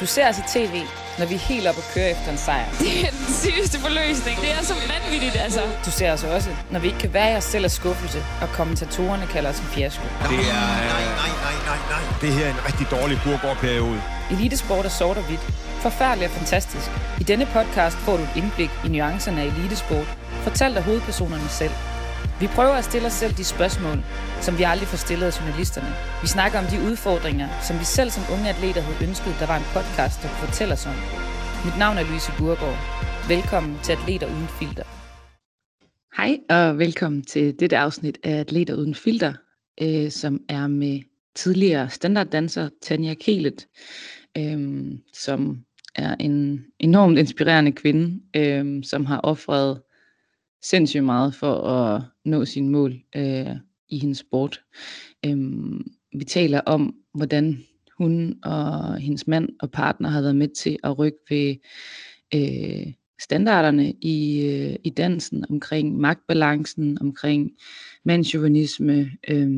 Du ser os i tv, når vi er helt oppe og kører efter en sejr. Det er den sygeste forløsning. Det er så vanvittigt, altså. Du ser os også, når vi ikke kan være i os selv af skuffelse, og kommentatorerne kalder os en fiasko. Det er... Nej, nej, nej, nej, nej. Det her er en rigtig dårlig burgårdperiode. Elitesport er sort og hvidt. Forfærdeligt og fantastisk. I denne podcast får du et indblik i nuancerne af elitesport, fortalt af hovedpersonerne selv. Vi prøver at stille os selv de spørgsmål, som vi aldrig får stillet af journalisterne. Vi snakker om de udfordringer, som vi selv som unge atleter havde ønsket, der var en podcast, der kunne fortælle os om. Mit navn er Louise Burgård. Velkommen til Atleter Uden Filter. Hej og velkommen til dette afsnit af Atleter Uden Filter, øh, som er med tidligere standarddanser Tanja Kelet, øh, som er en enormt inspirerende kvinde, øh, som har offret sindssygt meget for at nå sine mål øh, i hendes sport. Øh, vi taler om, hvordan hun og hendes mand og partner har været med til at rykke ved øh, standarderne i, øh, i dansen, omkring magtbalancen, omkring mandsjuvenisme, øh,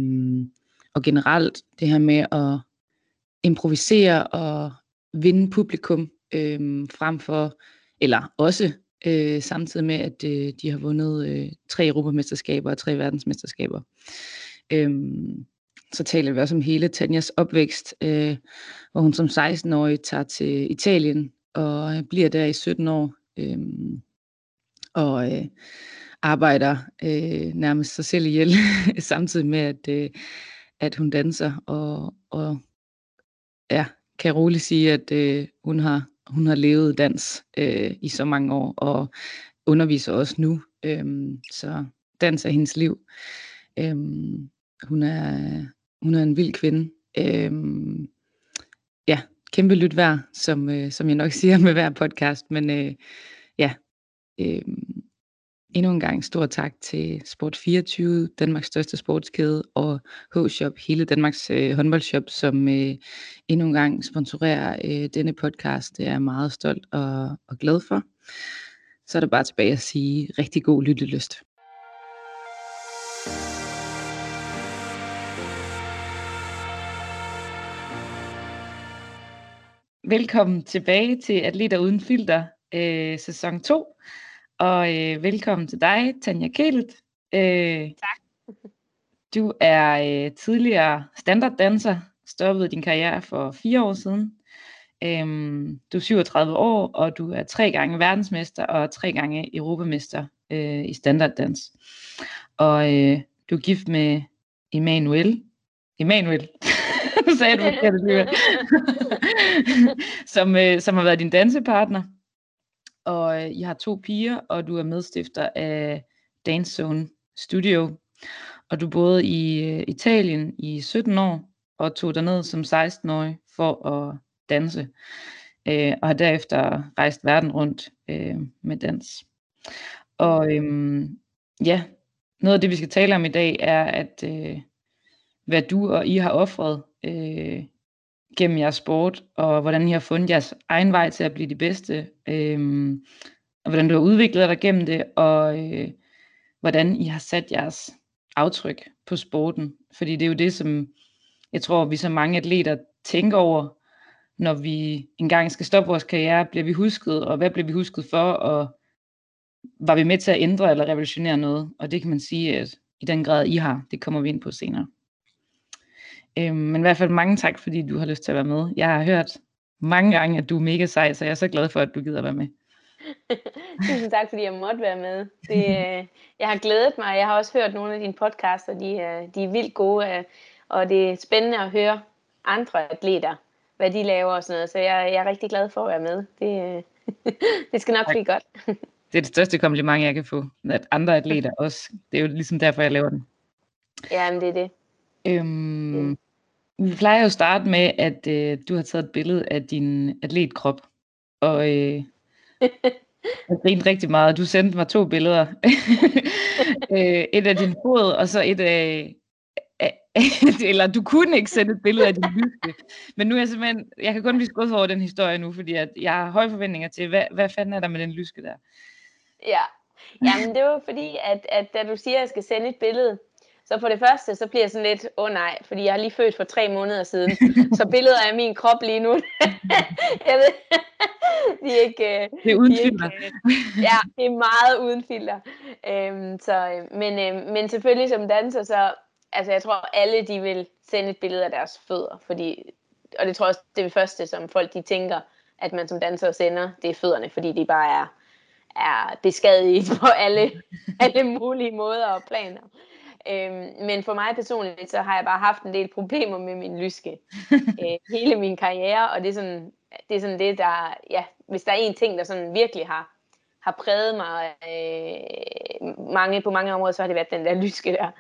og generelt det her med at improvisere og vinde publikum øh, frem for, eller også øh, samtidig med, at øh, de har vundet øh, tre europamesterskaber og tre verdensmesterskaber. Øhm, så taler vi også om hele Tanjas opvækst, øh, hvor hun som 16-årig tager til Italien og øh, bliver der i 17 år øh, og øh, arbejder øh, nærmest sig selv ihjel, samtidig med, at, øh, at hun danser og, og ja, kan roligt sige, at øh, hun har hun har levet dans øh, i så mange år, og underviser også nu. Øhm, så dans er hendes liv. Øhm, hun, er, hun er en vild kvinde. Øhm, ja, kæmpe lyt værd, som, øh, som jeg nok siger med hver podcast. Men øh, ja, øh, Endnu en gang stor tak til Sport24, Danmarks største sportskæde, og H-Shop, hele Danmarks øh, håndboldshop, som øh, endnu en gang sponsorerer øh, denne podcast. Det er jeg meget stolt og, og glad for. Så er det bare tilbage at sige rigtig god lyttelyst. Velkommen tilbage til Atleter Uden Filter, øh, sæson 2. Og øh, velkommen til dig, Tanja Kælet. Øh, tak. Du er øh, tidligere standarddanser, stoppede din karriere for fire år siden. Øhm, du er 37 år, og du er tre gange verdensmester og tre gange europamester øh, i standarddans. Og øh, du er gift med Emanuel. Emanuel. nu sagde du det som, øh, som har været din dansepartner og øh, I har to piger, og du er medstifter af Dance Zone Studio. Og du boede i øh, Italien i 17 år, og tog derned som 16-årig for at danse, øh, og har derefter rejst verden rundt øh, med dans. Og øh, ja, noget af det, vi skal tale om i dag, er, at øh, hvad du og I har offret øh, gennem jeres sport, og hvordan I har fundet jeres egen vej til at blive de bedste, øh, og hvordan du har udviklet dig gennem det, og øh, hvordan I har sat jeres aftryk på sporten. Fordi det er jo det, som jeg tror, vi så mange atleter tænker over, når vi engang skal stoppe vores karriere, bliver vi husket, og hvad bliver vi husket for, og var vi med til at ændre eller revolutionere noget? Og det kan man sige, at i den grad I har, det kommer vi ind på senere. Øhm, men i hvert fald mange tak, fordi du har lyst til at være med. Jeg har hørt mange gange, at du er mega sej, så jeg er så glad for, at du gider være med. Tusind tak, fordi jeg måtte være med. Det, øh, jeg har glædet mig. Jeg har også hørt nogle af dine podcaster. De, er, de er vildt gode, øh, og det er spændende at høre andre atleter, hvad de laver og sådan noget. Så jeg, jeg er rigtig glad for at være med. Det, øh, det skal nok tak. blive godt. det er det største kompliment, jeg kan få. At andre atleter også. Det er jo ligesom derfor, jeg laver den. Ja, men det er det. Øhm, vi plejer jo at starte med, at øh, du har taget et billede af din atletkrop, og øh, jeg grinede rigtig meget. Du sendte mig to billeder. øh, et af din fod, og så et af, eller du kunne ikke sende et billede af din lyske. Men nu er jeg simpelthen, jeg kan kun blive skuffet over den historie nu, fordi at jeg har høje forventninger til, hvad, hvad fanden er der med den lyske der? Ja, Jamen det var fordi, at, at da du siger, at jeg skal sende et billede, Så for det første, så bliver jeg sådan lidt, åh oh, nej, fordi jeg har lige født for tre måneder siden, så billeder af min krop lige nu, jeg ved, de er ikke... Øh, det er uden de filter. Ikke, ja, det er meget uden filter. Øhm, så, øh, men, øh, men selvfølgelig som danser, så altså jeg tror alle de vil sende et billede af deres fødder, fordi, og det tror jeg også, det er det første, som folk de tænker, at man som danser sender, det er fødderne, fordi de bare er, er beskadiget på alle, alle mulige måder og planer. Øhm, men for mig personligt, så har jeg bare haft en del problemer med min lyske øh, hele min karriere, og det er sådan det, er sådan det der, ja, hvis der er en ting, der sådan virkelig har, har præget mig øh, mange, på mange områder, så har det været den der lyske der.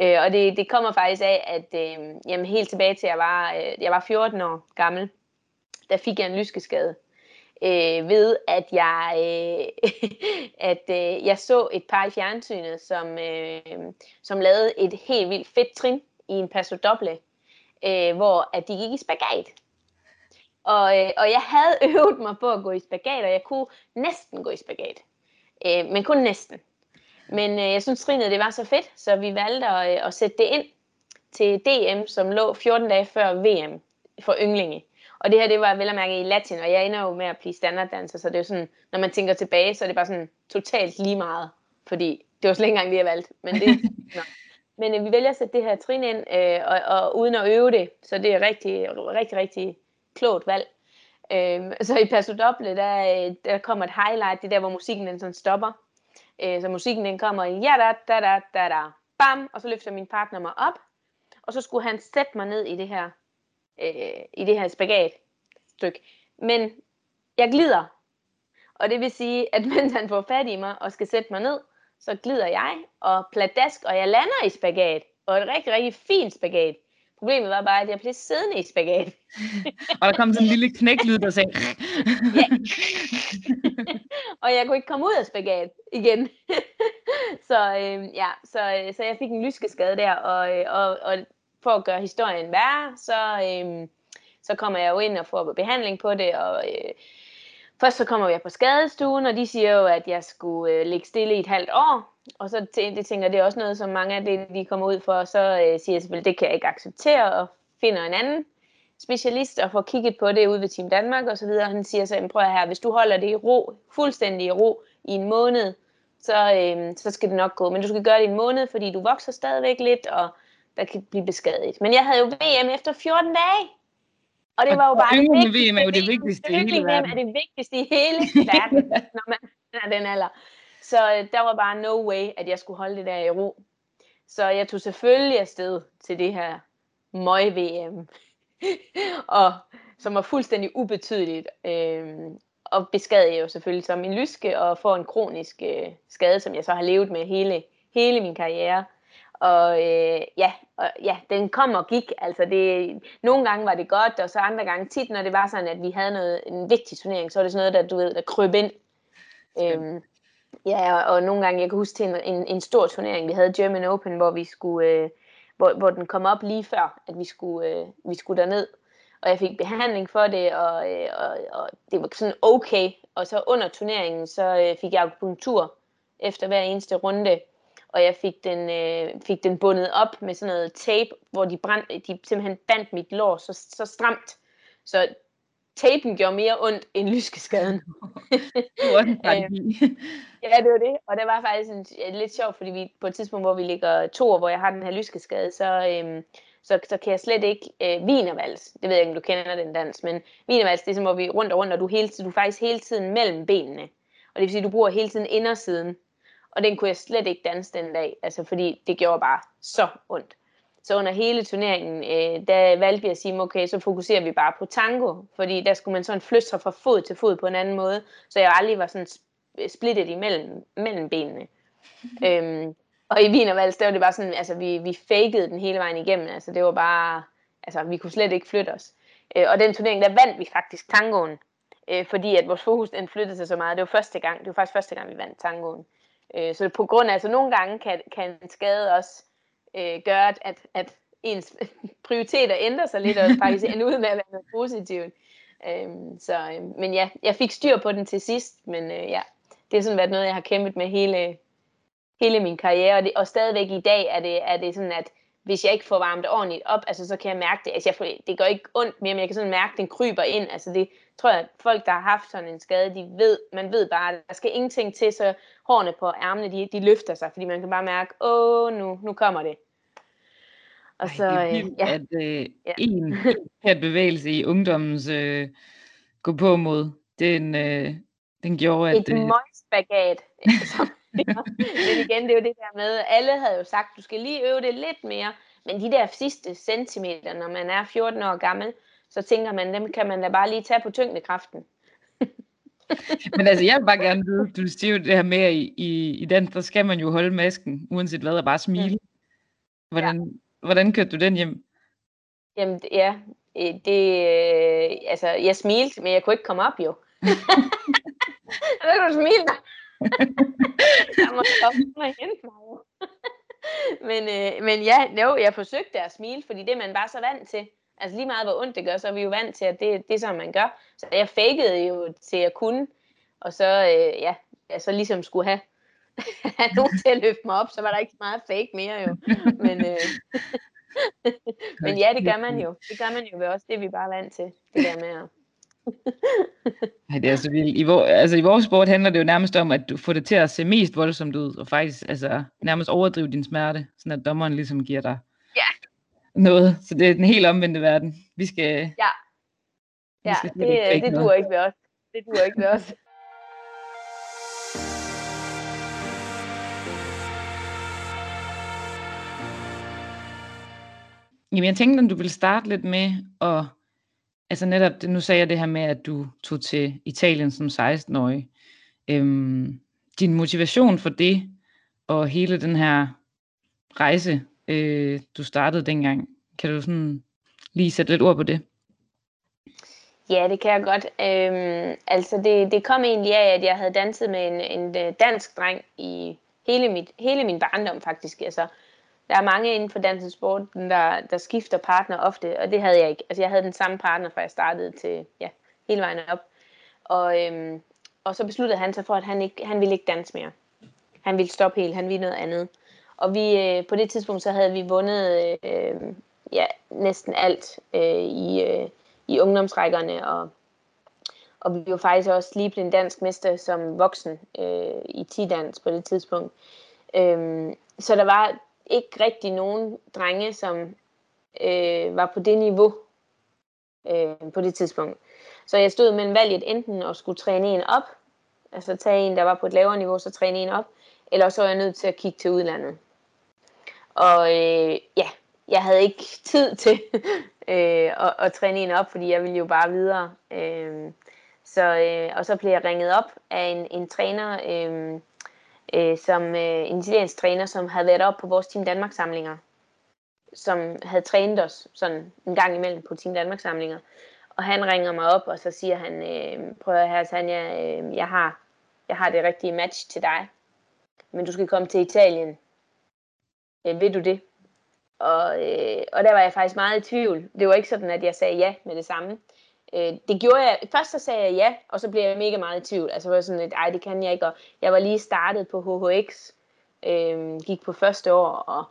Øh, og det, det kommer faktisk af, at øh, jamen, helt tilbage til, at jeg var, øh, jeg var 14 år gammel, der fik jeg en lyskeskade. Øh, ved at jeg øh, at øh, jeg så et par i fjernsynet, som, øh, som lavede et helt vildt fedt trin i en paso doble, øh, hvor at de gik i spagat. Og, øh, og jeg havde øvet mig på at gå i spagat, og jeg kunne næsten gå i spagat. Øh, men kun næsten. Men øh, jeg synes, trinet det var så fedt, så vi valgte at, øh, at sætte det ind til DM, som lå 14 dage før VM for ynglinge. Og det her, det var vel at mærke i latin, og jeg ender jo med at blive standarddanser, så det er jo sådan, når man tænker tilbage, så er det bare sådan totalt lige meget, fordi det var slet ikke engang det, jeg valgte. Men, det, no. men øh, vi vælger at sætte det her trin ind, øh, og, og uden at øve det, så det er rigtig, rigtig, rigtig klogt valg. Øh, så i Paso Doble, der, der kommer et highlight, det er der, hvor musikken den sådan stopper. Øh, så musikken den kommer ja da da da da da bam, og så løfter min partner mig op, og så skulle han sætte mig ned i det her, øh, i det her spagat stykke. Men jeg glider, og det vil sige, at mens han får fat i mig og skal sætte mig ned, så glider jeg og pladask, og jeg lander i spagat, og et rigtig, rigtig fint spagat. Problemet var bare, at jeg blev siddende i spagat. og der kom sådan en lille knæklyd, der sagde... ja. og jeg kunne ikke komme ud af spagat igen. så, øh, ja, så, så jeg fik en lyskeskade der, og, og, og for at gøre historien værre, så, øh, så kommer jeg jo ind og får behandling på det, og øh, først så kommer jeg på skadestuen, og de siger jo, at jeg skulle øh, ligge stille i et halvt år, og så det tænker det er også noget, som mange af det, de kommer ud for, og så øh, siger jeg selvfølgelig, det kan jeg ikke acceptere, og finder en anden specialist og får kigget på det ude ved Team Danmark og så videre. Han siger så, prøv her, hvis du holder det i ro, fuldstændig i ro i en måned, så, øh, så skal det nok gå. Men du skal gøre det i en måned, fordi du vokser stadigvæk lidt, og der kan blive beskadiget. Men jeg havde jo VM efter 14 dage. Og det var jo bare det vigtigste. VM er jo det vigtigste i hele verden. er det vigtigste i hele verden, når man er den alder. Så øh, der var bare no way, at jeg skulle holde det der i ro. Så jeg tog selvfølgelig afsted til det her møg-VM, og, som var fuldstændig ubetydeligt. Øh, og beskadede jeg jo selvfølgelig som min lyske, og får en kronisk øh, skade, som jeg så har levet med hele, hele min karriere. Og øh, ja, og, ja, den kom og gik. Altså det, nogle gange var det godt, og så andre gange tit, når det var sådan, at vi havde noget, en vigtig turnering, så var det sådan noget, der, du ved, der kryb ind. Øhm, Ja, og, og nogle gange, jeg kan huske til en, en, en stor turnering, vi havde German Open, hvor vi skulle, øh, hvor, hvor den kom op lige før, at vi skulle, øh, vi skulle derned. Og jeg fik behandling for det, og, øh, og, og det var sådan okay. Og så under turneringen, så øh, fik jeg akupunktur efter hver eneste runde. Og jeg fik den, øh, fik den bundet op med sådan noget tape, hvor de, brænd, de simpelthen bandt mit lår så, så stramt. Så tapen gjorde mere ondt end lyskeskaden. øhm, ja, det var det. Og det var faktisk en, lidt sjovt, fordi vi på et tidspunkt, hvor vi ligger to, hvor jeg har den her lyskeskade, så, øhm, så, så kan jeg slet ikke øh, vinervals. Det ved jeg ikke, om du kender den dans, men vinervals, det er som, hvor vi rundt og rundt, og du, hele, du er faktisk hele tiden mellem benene. Og det vil sige, at du bruger hele tiden indersiden. Og den kunne jeg slet ikke danse den dag, altså fordi det gjorde bare så ondt. Så under hele turneringen, øh, der valgte vi at sige, okay, så fokuserer vi bare på tango, fordi der skulle man sådan flytte sig fra fod til fod på en anden måde, så jeg aldrig var sådan splittet imellem mellem benene. Mm-hmm. Øhm, og i Wienervals, der var det bare sådan, altså vi, vi fakede den hele vejen igennem, altså det var bare, altså vi kunne slet ikke flytte os. Øh, og den turnering, der vandt vi faktisk tangoen, øh, fordi at vores fokus den flyttede sig så meget. Det var første gang, det var faktisk første gang, vi vandt tangoen. Øh, så på grund af, altså nogle gange kan, kan skade også øh, gør, at, at, at ens prioriteter ændrer sig lidt, og faktisk ender ud med at være noget positivt. Øhm, så, øh, men ja, jeg fik styr på den til sidst, men øh, ja, det har sådan været noget, jeg har kæmpet med hele, hele min karriere, og, det, og stadigvæk i dag er det, er det sådan, at hvis jeg ikke får varmet ordentligt op, altså så kan jeg mærke det. Altså jeg får, det gør ikke ondt mere, men jeg kan sådan mærke, at den kryber ind. Altså det tror jeg, at folk, der har haft sådan en skade, de ved, man ved bare, at der skal ingenting til, så hårene på ærmene, de, de løfter sig, fordi man kan bare mærke, åh, nu, nu kommer det. Og så, Ej, det er vildt, øh, ja. at øh, ja. en her bevægelse i ungdommens øh, gå på mod, den, øh, den gjorde, at... Et øh, møgsbagat, som men igen, det er jo det der med, alle havde jo sagt, du skal lige øve det lidt mere, men de der sidste centimeter, når man er 14 år gammel, så tænker man, dem kan man da bare lige tage på tyngdekraften. Men altså, jeg vil bare gerne vide, du siger jo det her med, i, i, i den, der skal man jo holde masken, uanset hvad, og bare smile. Hvordan, ja. hvordan kørte du den hjem? Jamen, ja, det, øh, altså, jeg smilte, men jeg kunne ikke komme op jo. Så kan du smile jeg må stoppe mig mig. men, øh, men ja, jo, jeg forsøgte at smile, fordi det er man bare så vant til. Altså lige meget hvor ondt det gør, så er vi jo vant til, at det, det er sådan, man gør. Så jeg fakede jo til at kunne, og så, øh, ja, jeg så ligesom skulle have, have nogen til at løfte mig op, så var der ikke så meget fake mere jo. Men, øh, men ja, det gør man jo. Det gør man jo ved også. Det er vi bare vant til, det der med at Nej, det er så vildt. I, vor, altså, I vores sport handler det jo nærmest om, at du får det til at se mest voldsomt ud, og faktisk altså, nærmest overdrive din smerte, sådan at dommeren ligesom giver dig ja. noget. Så det er den helt omvendte verden. Vi skal... Ja, ja skal det, det duer ikke ved os. Det duer ikke ved os. Jamen, jeg tænkte, om du vil starte lidt med at Altså netop, nu sagde jeg det her med, at du tog til Italien som 16-årig. Øhm, din motivation for det, og hele den her rejse, øh, du startede dengang, kan du sådan lige sætte lidt ord på det? Ja, det kan jeg godt. Øhm, altså det, det kom egentlig af, at jeg havde danset med en, en øh, dansk dreng i hele, mit, hele min barndom faktisk. Altså, der er mange inden for dansesport, der, der skifter partner ofte, og det havde jeg ikke. Altså jeg havde den samme partner, fra jeg startede til, ja, hele vejen op. Og, øhm, og så besluttede han sig for, at han, ikke, han ville ikke danse mere. Han ville stoppe helt, han ville noget andet. Og vi, øh, på det tidspunkt, så havde vi vundet øh, ja, næsten alt øh, i, øh, i ungdomsrækkerne, og, og vi var faktisk også lige blevet dansk mester som voksen øh, i 10 dans på det tidspunkt. Øhm, så der var ikke rigtig nogen drenge, som øh, var på det niveau øh, på det tidspunkt. Så jeg stod mellem valget enten at skulle træne en op, altså tage en, der var på et lavere niveau, så træne en op, eller så var jeg nødt til at kigge til udlandet. Og øh, ja, jeg havde ikke tid til øh, at, at træne en op, fordi jeg ville jo bare videre. Øh, så, øh, og så blev jeg ringet op af en, en træner, øh, øh, som øh, en italiensk træner, som havde været op på vores Team Danmark samlinger, som havde trænet os sådan en gang imellem på Team Danmark samlinger. Og han ringer mig op, og så siger han, øh, prøv at høre Sanja, øh, jeg, har, jeg har det rigtige match til dig, men du skal komme til Italien. Øh, ved du det? Og, øh, og der var jeg faktisk meget i tvivl. Det var ikke sådan, at jeg sagde ja med det samme. Øh, det gjorde jeg, først så sagde jeg ja, og så blev jeg mega meget i tvivl. Altså var sådan lidt, ej det kan jeg ikke, og jeg var lige startet på HHX, øh, gik på første år, og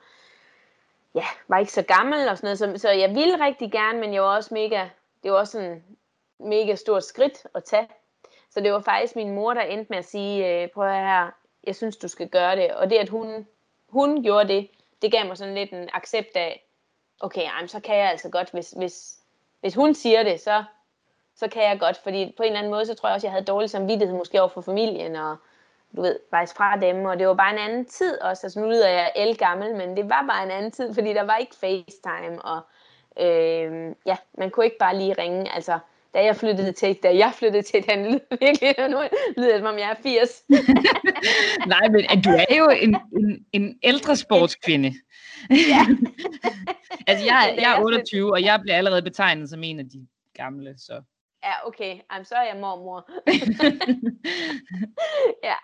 ja, var ikke så gammel og sådan noget, så, så jeg ville rigtig gerne, men jeg var også mega, det var også sådan mega stort skridt at tage. Så det var faktisk min mor, der endte med at sige, øh, prøv her, jeg synes du skal gøre det, og det at hun, hun gjorde det, det gav mig sådan lidt en accept af, okay, jamen, så kan jeg altså godt, hvis, hvis, hvis hun siger det, så, så kan jeg godt, fordi på en eller anden måde, så tror jeg også, jeg havde dårlig samvittighed måske over for familien, og du ved, faktisk fra dem, og det var bare en anden tid også, altså nu lyder jeg el gammel, men det var bare en anden tid, fordi der var ikke FaceTime, og øh, ja, man kunne ikke bare lige ringe, altså da jeg flyttede til, da jeg flyttede til, den lyder virkelig, nu lyder det som om jeg er 80. Nej, men du er jo en, en, en ældre sportskvinde. ja. altså jeg, jeg er 28, og jeg bliver allerede betegnet som en af de gamle, så ja, okay, Jamen, så er jeg mormor. ja,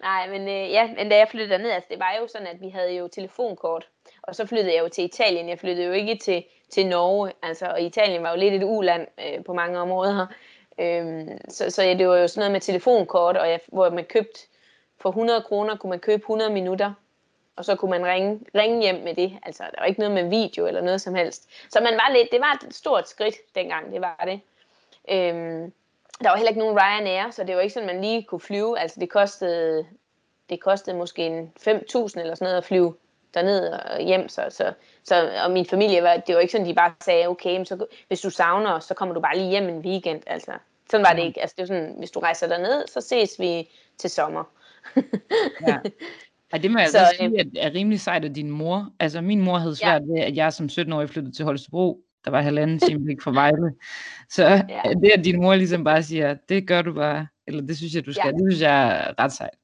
nej, men, øh, ja, men da jeg flyttede ned, altså det var jo sådan, at vi havde jo telefonkort, og så flyttede jeg jo til Italien, jeg flyttede jo ikke til, til Norge, altså, og Italien var jo lidt et uland øh, på mange områder, øhm, så, så ja, det var jo sådan noget med telefonkort, og jeg, hvor man købte for 100 kroner kunne man købe 100 minutter, og så kunne man ringe, ringe hjem med det. Altså, der var ikke noget med video eller noget som helst. Så man var lidt, det var et stort skridt dengang, det var det. Øhm, der var heller ikke nogen Ryanair, så det var ikke sådan, man lige kunne flyve. Altså, det kostede, det kostede måske en 5.000 eller sådan noget at flyve derned og hjem. Så, så, så, og min familie, var, det var ikke sådan, de bare sagde, okay, så, hvis du savner os, så kommer du bare lige hjem en weekend. Altså, sådan var det ikke. Altså, det var sådan, hvis du rejser derned, så ses vi til sommer. ja. Ja, det må jeg så, altså sige, at er rimelig sejt af din mor. Altså, min mor havde svært ja. ved, at jeg som 17-årig flyttede til Holstebro. Der var halvanden time væk fra Vejle. Så ja. det, at din mor ligesom bare siger, det gør du bare, eller det synes jeg, du skal, ja. det synes jeg er ret sejt.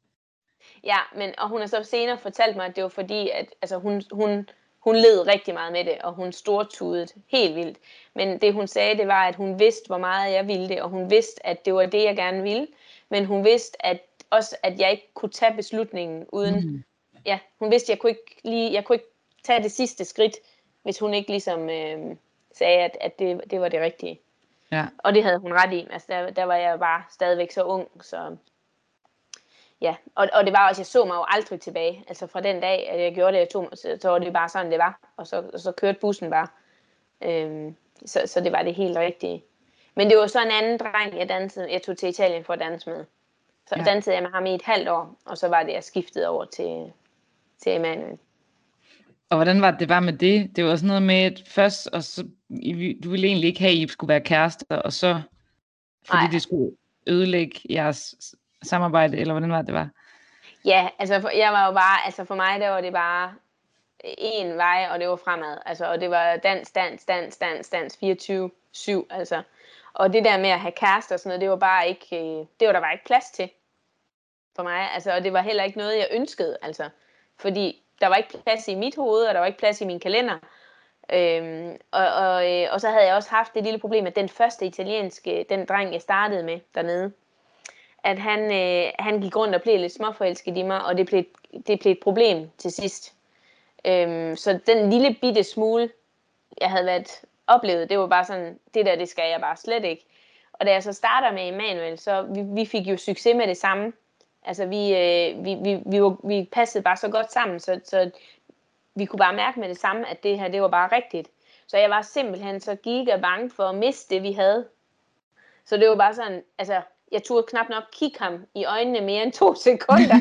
Ja, men, og hun har så senere fortalt mig, at det var fordi, at altså, hun, hun, hun led rigtig meget med det, og hun stortudet helt vildt. Men det hun sagde, det var, at hun vidste, hvor meget jeg ville det, og hun vidste, at det var det, jeg gerne ville. Men hun vidste, at også, at jeg ikke kunne tage beslutningen uden... Mm. Ja, hun vidste, at jeg kunne ikke, lige, jeg kunne ikke tage det sidste skridt, hvis hun ikke ligesom øh, sagde, at, at det, det var det rigtige. Ja. Og det havde hun ret i. Altså, der, der var jeg bare stadigvæk så ung, så ja, og, og det var også, jeg så mig jo aldrig tilbage. Altså fra den dag, at jeg gjorde det, jeg tog, så, så var det bare sådan, det var. Og så, og så kørte bussen bare. Øhm, så, så det var det helt rigtige. Men det var så en anden dreng, jeg, dansede, jeg tog til Italien for at danse med. Så ja. dansede jeg med ham i et halvt år, og så var det, jeg skiftede over til, til Emanuel. Og hvordan var det, var med det? Det var sådan noget med, at først, og så, du ville egentlig ikke have, at I skulle være kærester, og så, fordi Ej. det skulle ødelægge jeres samarbejde, eller hvordan var det, det var? Ja, altså for, jeg var jo bare, altså for mig, der var det bare en vej, og det var fremad. Altså, og det var dans, dans, dans, dans, dans, 24-7, altså. Og det der med at have kærester og sådan noget, det var bare ikke, øh, det var der bare ikke plads til for mig. Altså, og det var heller ikke noget, jeg ønskede, altså. Fordi der var ikke plads i mit hoved, og der var ikke plads i min kalender. Øhm, og, og, øh, og så havde jeg også haft det lille problem, at den første italienske, den dreng, jeg startede med dernede, at han, øh, han gik rundt og blev lidt småforelsket i mig, og det blev, det blev et problem til sidst. Øhm, så den lille bitte smule, jeg havde været oplevet, det var bare sådan, det der, det skal jeg bare slet ikke. Og da jeg så starter med Emanuel, så vi, vi fik jo succes med det samme. Altså vi, øh, vi, vi, vi, var, vi passede bare så godt sammen, så, så vi kunne bare mærke med det samme, at det her, det var bare rigtigt. Så jeg var simpelthen så giga bange for at miste det, vi havde. Så det var bare sådan, altså, jeg turde knap nok kigge ham i øjnene mere end to sekunder,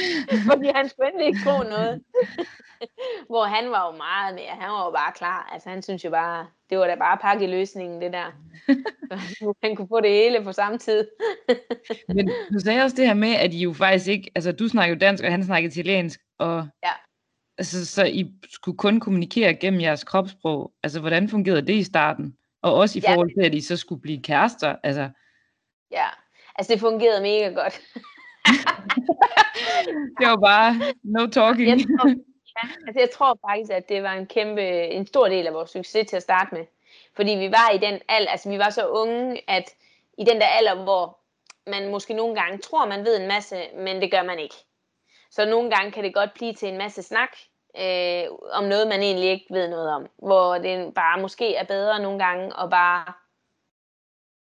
fordi han skulle endelig ikke tro noget. Hvor han var jo meget mere, han var jo bare klar. Altså han synes jo bare, det var da bare pakke løsningen, det der. han kunne få det hele på samme tid. Men du sagde også det her med, at I jo faktisk ikke, altså du snakker jo dansk, og han snakker italiensk, og ja. altså, så I skulle kun kommunikere gennem jeres kropssprog. Altså hvordan fungerede det i starten? Og også i forhold til, at I så skulle blive kærester, altså Ja, Altså det fungerede mega godt. det var bare no talking. Jeg tror, ja, altså jeg tror faktisk, at det var en kæmpe, en stor del af vores succes til at starte med. Fordi vi var i den alder, altså vi var så unge, at i den der alder, hvor man måske nogle gange tror, man ved en masse, men det gør man ikke. Så nogle gange kan det godt blive til en masse snak, øh, om noget, man egentlig ikke ved noget om. Hvor det bare måske er bedre nogle gange at bare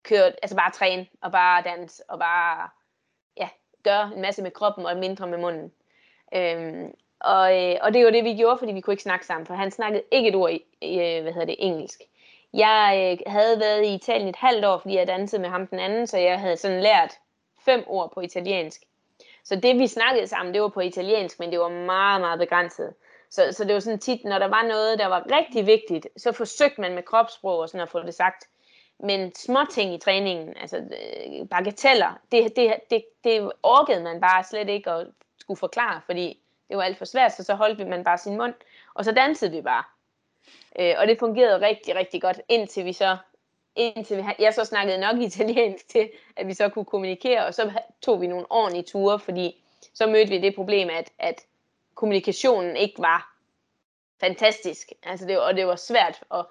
køre, altså bare træne, og bare danse, og bare ja, gøre en masse med kroppen, og mindre med munden. Øhm, og, øh, og det var det, vi gjorde, fordi vi kunne ikke snakke sammen, for han snakkede ikke et ord i, i øh, hvad hedder det, engelsk. Jeg øh, havde været i Italien et halvt år, fordi jeg dansede med ham den anden, så jeg havde sådan lært fem ord på italiensk. Så det, vi snakkede sammen, det var på italiensk, men det var meget, meget begrænset. Så, så det var sådan tit, når der var noget, der var rigtig vigtigt, så forsøgte man med kropssprog og sådan at få det sagt. Men små ting i træningen, altså øh, bagateller, det, det, det, det orkede man bare slet ikke at skulle forklare, fordi det var alt for svært, så så holdt man bare sin mund, og så dansede vi bare. Øh, og det fungerede rigtig, rigtig godt, indtil vi så indtil vi, jeg så snakkede nok italiensk til, at vi så kunne kommunikere, og så tog vi nogle ordentlige ture, fordi så mødte vi det problem, at, at kommunikationen ikke var fantastisk. Altså det, og det var svært at,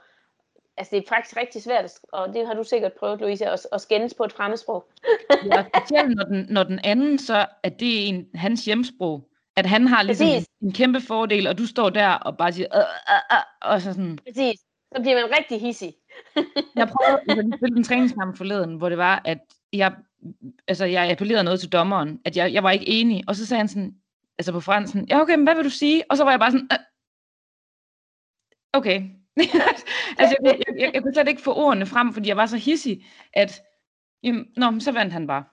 altså det er faktisk rigtig svært, og det har du sikkert prøvet, Louise, at, at skændes på et fremmedsprog. ja, specielt når den, når den anden så, at det er en, hans hjemsprog, at han har ligesom en, en kæmpe fordel, og du står der og bare siger, øh, øh, øh, og så sådan. Præcis, så bliver man rigtig hissig. jeg prøvede, jeg spille en træningskamp forleden, hvor det var, at jeg altså jeg appellerede noget til dommeren, at jeg, jeg var ikke enig, og så sagde han sådan, altså på fransen, ja okay, men hvad vil du sige? Og så var jeg bare sådan, øh, okay. altså jeg, jeg, jeg, jeg kunne slet ikke få ordene frem, fordi jeg var så hissig, at, jamen, nå, så vandt han bare.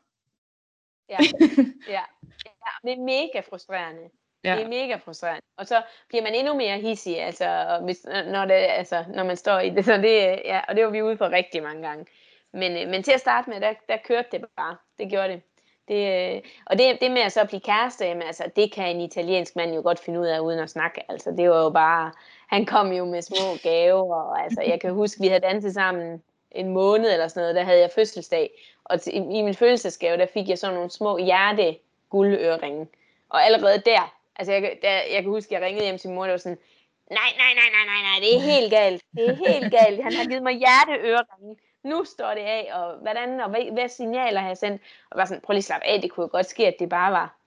Ja, ja. ja det er mega frustrerende. Ja. Det er mega frustrerende. Og så bliver man endnu mere hissig, altså, hvis, når, det, altså, når man står i det. Så det ja, og det var vi ude for rigtig mange gange. Men, øh, men til at starte med, der, der kørte det bare. Det gjorde det. det øh, og det, det med at så blive kæreste, jamen, altså, det kan en italiensk mand jo godt finde ud af uden at snakke. Altså, det var jo bare, han kom jo med små gaver, og altså, jeg kan huske, vi havde danset sammen en måned eller sådan noget, der havde jeg fødselsdag. Og til, i, i min fødselsdagsgave, der fik jeg sådan nogle små hjerte guldøreringe. Og allerede der, altså jeg, der, jeg kan huske, jeg ringede hjem til min mor, og var sådan, nej, nej, nej, nej, nej, nej, det er helt galt. Det er helt galt. Han har givet mig hjerteøreringe nu står det af, og hvordan, og hvad, hvad signaler har jeg sendt? Og var sådan, prøv lige at slappe af, det kunne jo godt ske, at det bare var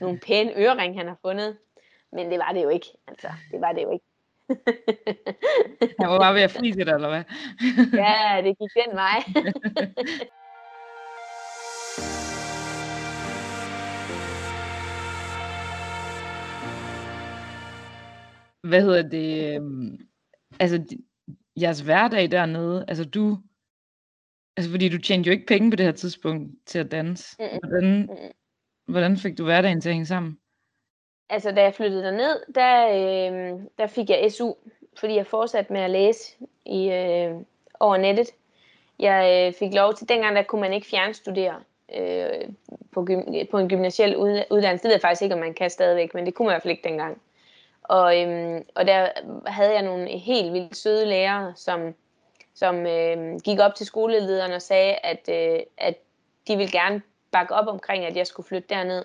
nogle pæne øring, han har fundet. Men det var det jo ikke, altså, det var det jo ikke. Han var bare ved at frise det, eller hvad? ja, det gik den vej. hvad hedder det? Øhm, altså, jeres hverdag dernede, altså du Altså, fordi du tjente jo ikke penge på det her tidspunkt til at danse. Hvordan, hvordan fik du hverdagen til at hænge sammen? Altså, da jeg flyttede derned, der, øh, der fik jeg SU, fordi jeg fortsatte med at læse i, øh, over nettet. Jeg øh, fik lov til, dengang der kunne man ikke fjernstudere øh, på, gym, på en gymnasiel uddannelse. Det ved jeg faktisk ikke, om man kan stadigvæk, men det kunne man i hvert fald ikke dengang. Og, øh, og der havde jeg nogle helt vildt søde lærere, som som øh, gik op til skolelederen og sagde, at, øh, at de ville gerne bakke op omkring, at jeg skulle flytte derned.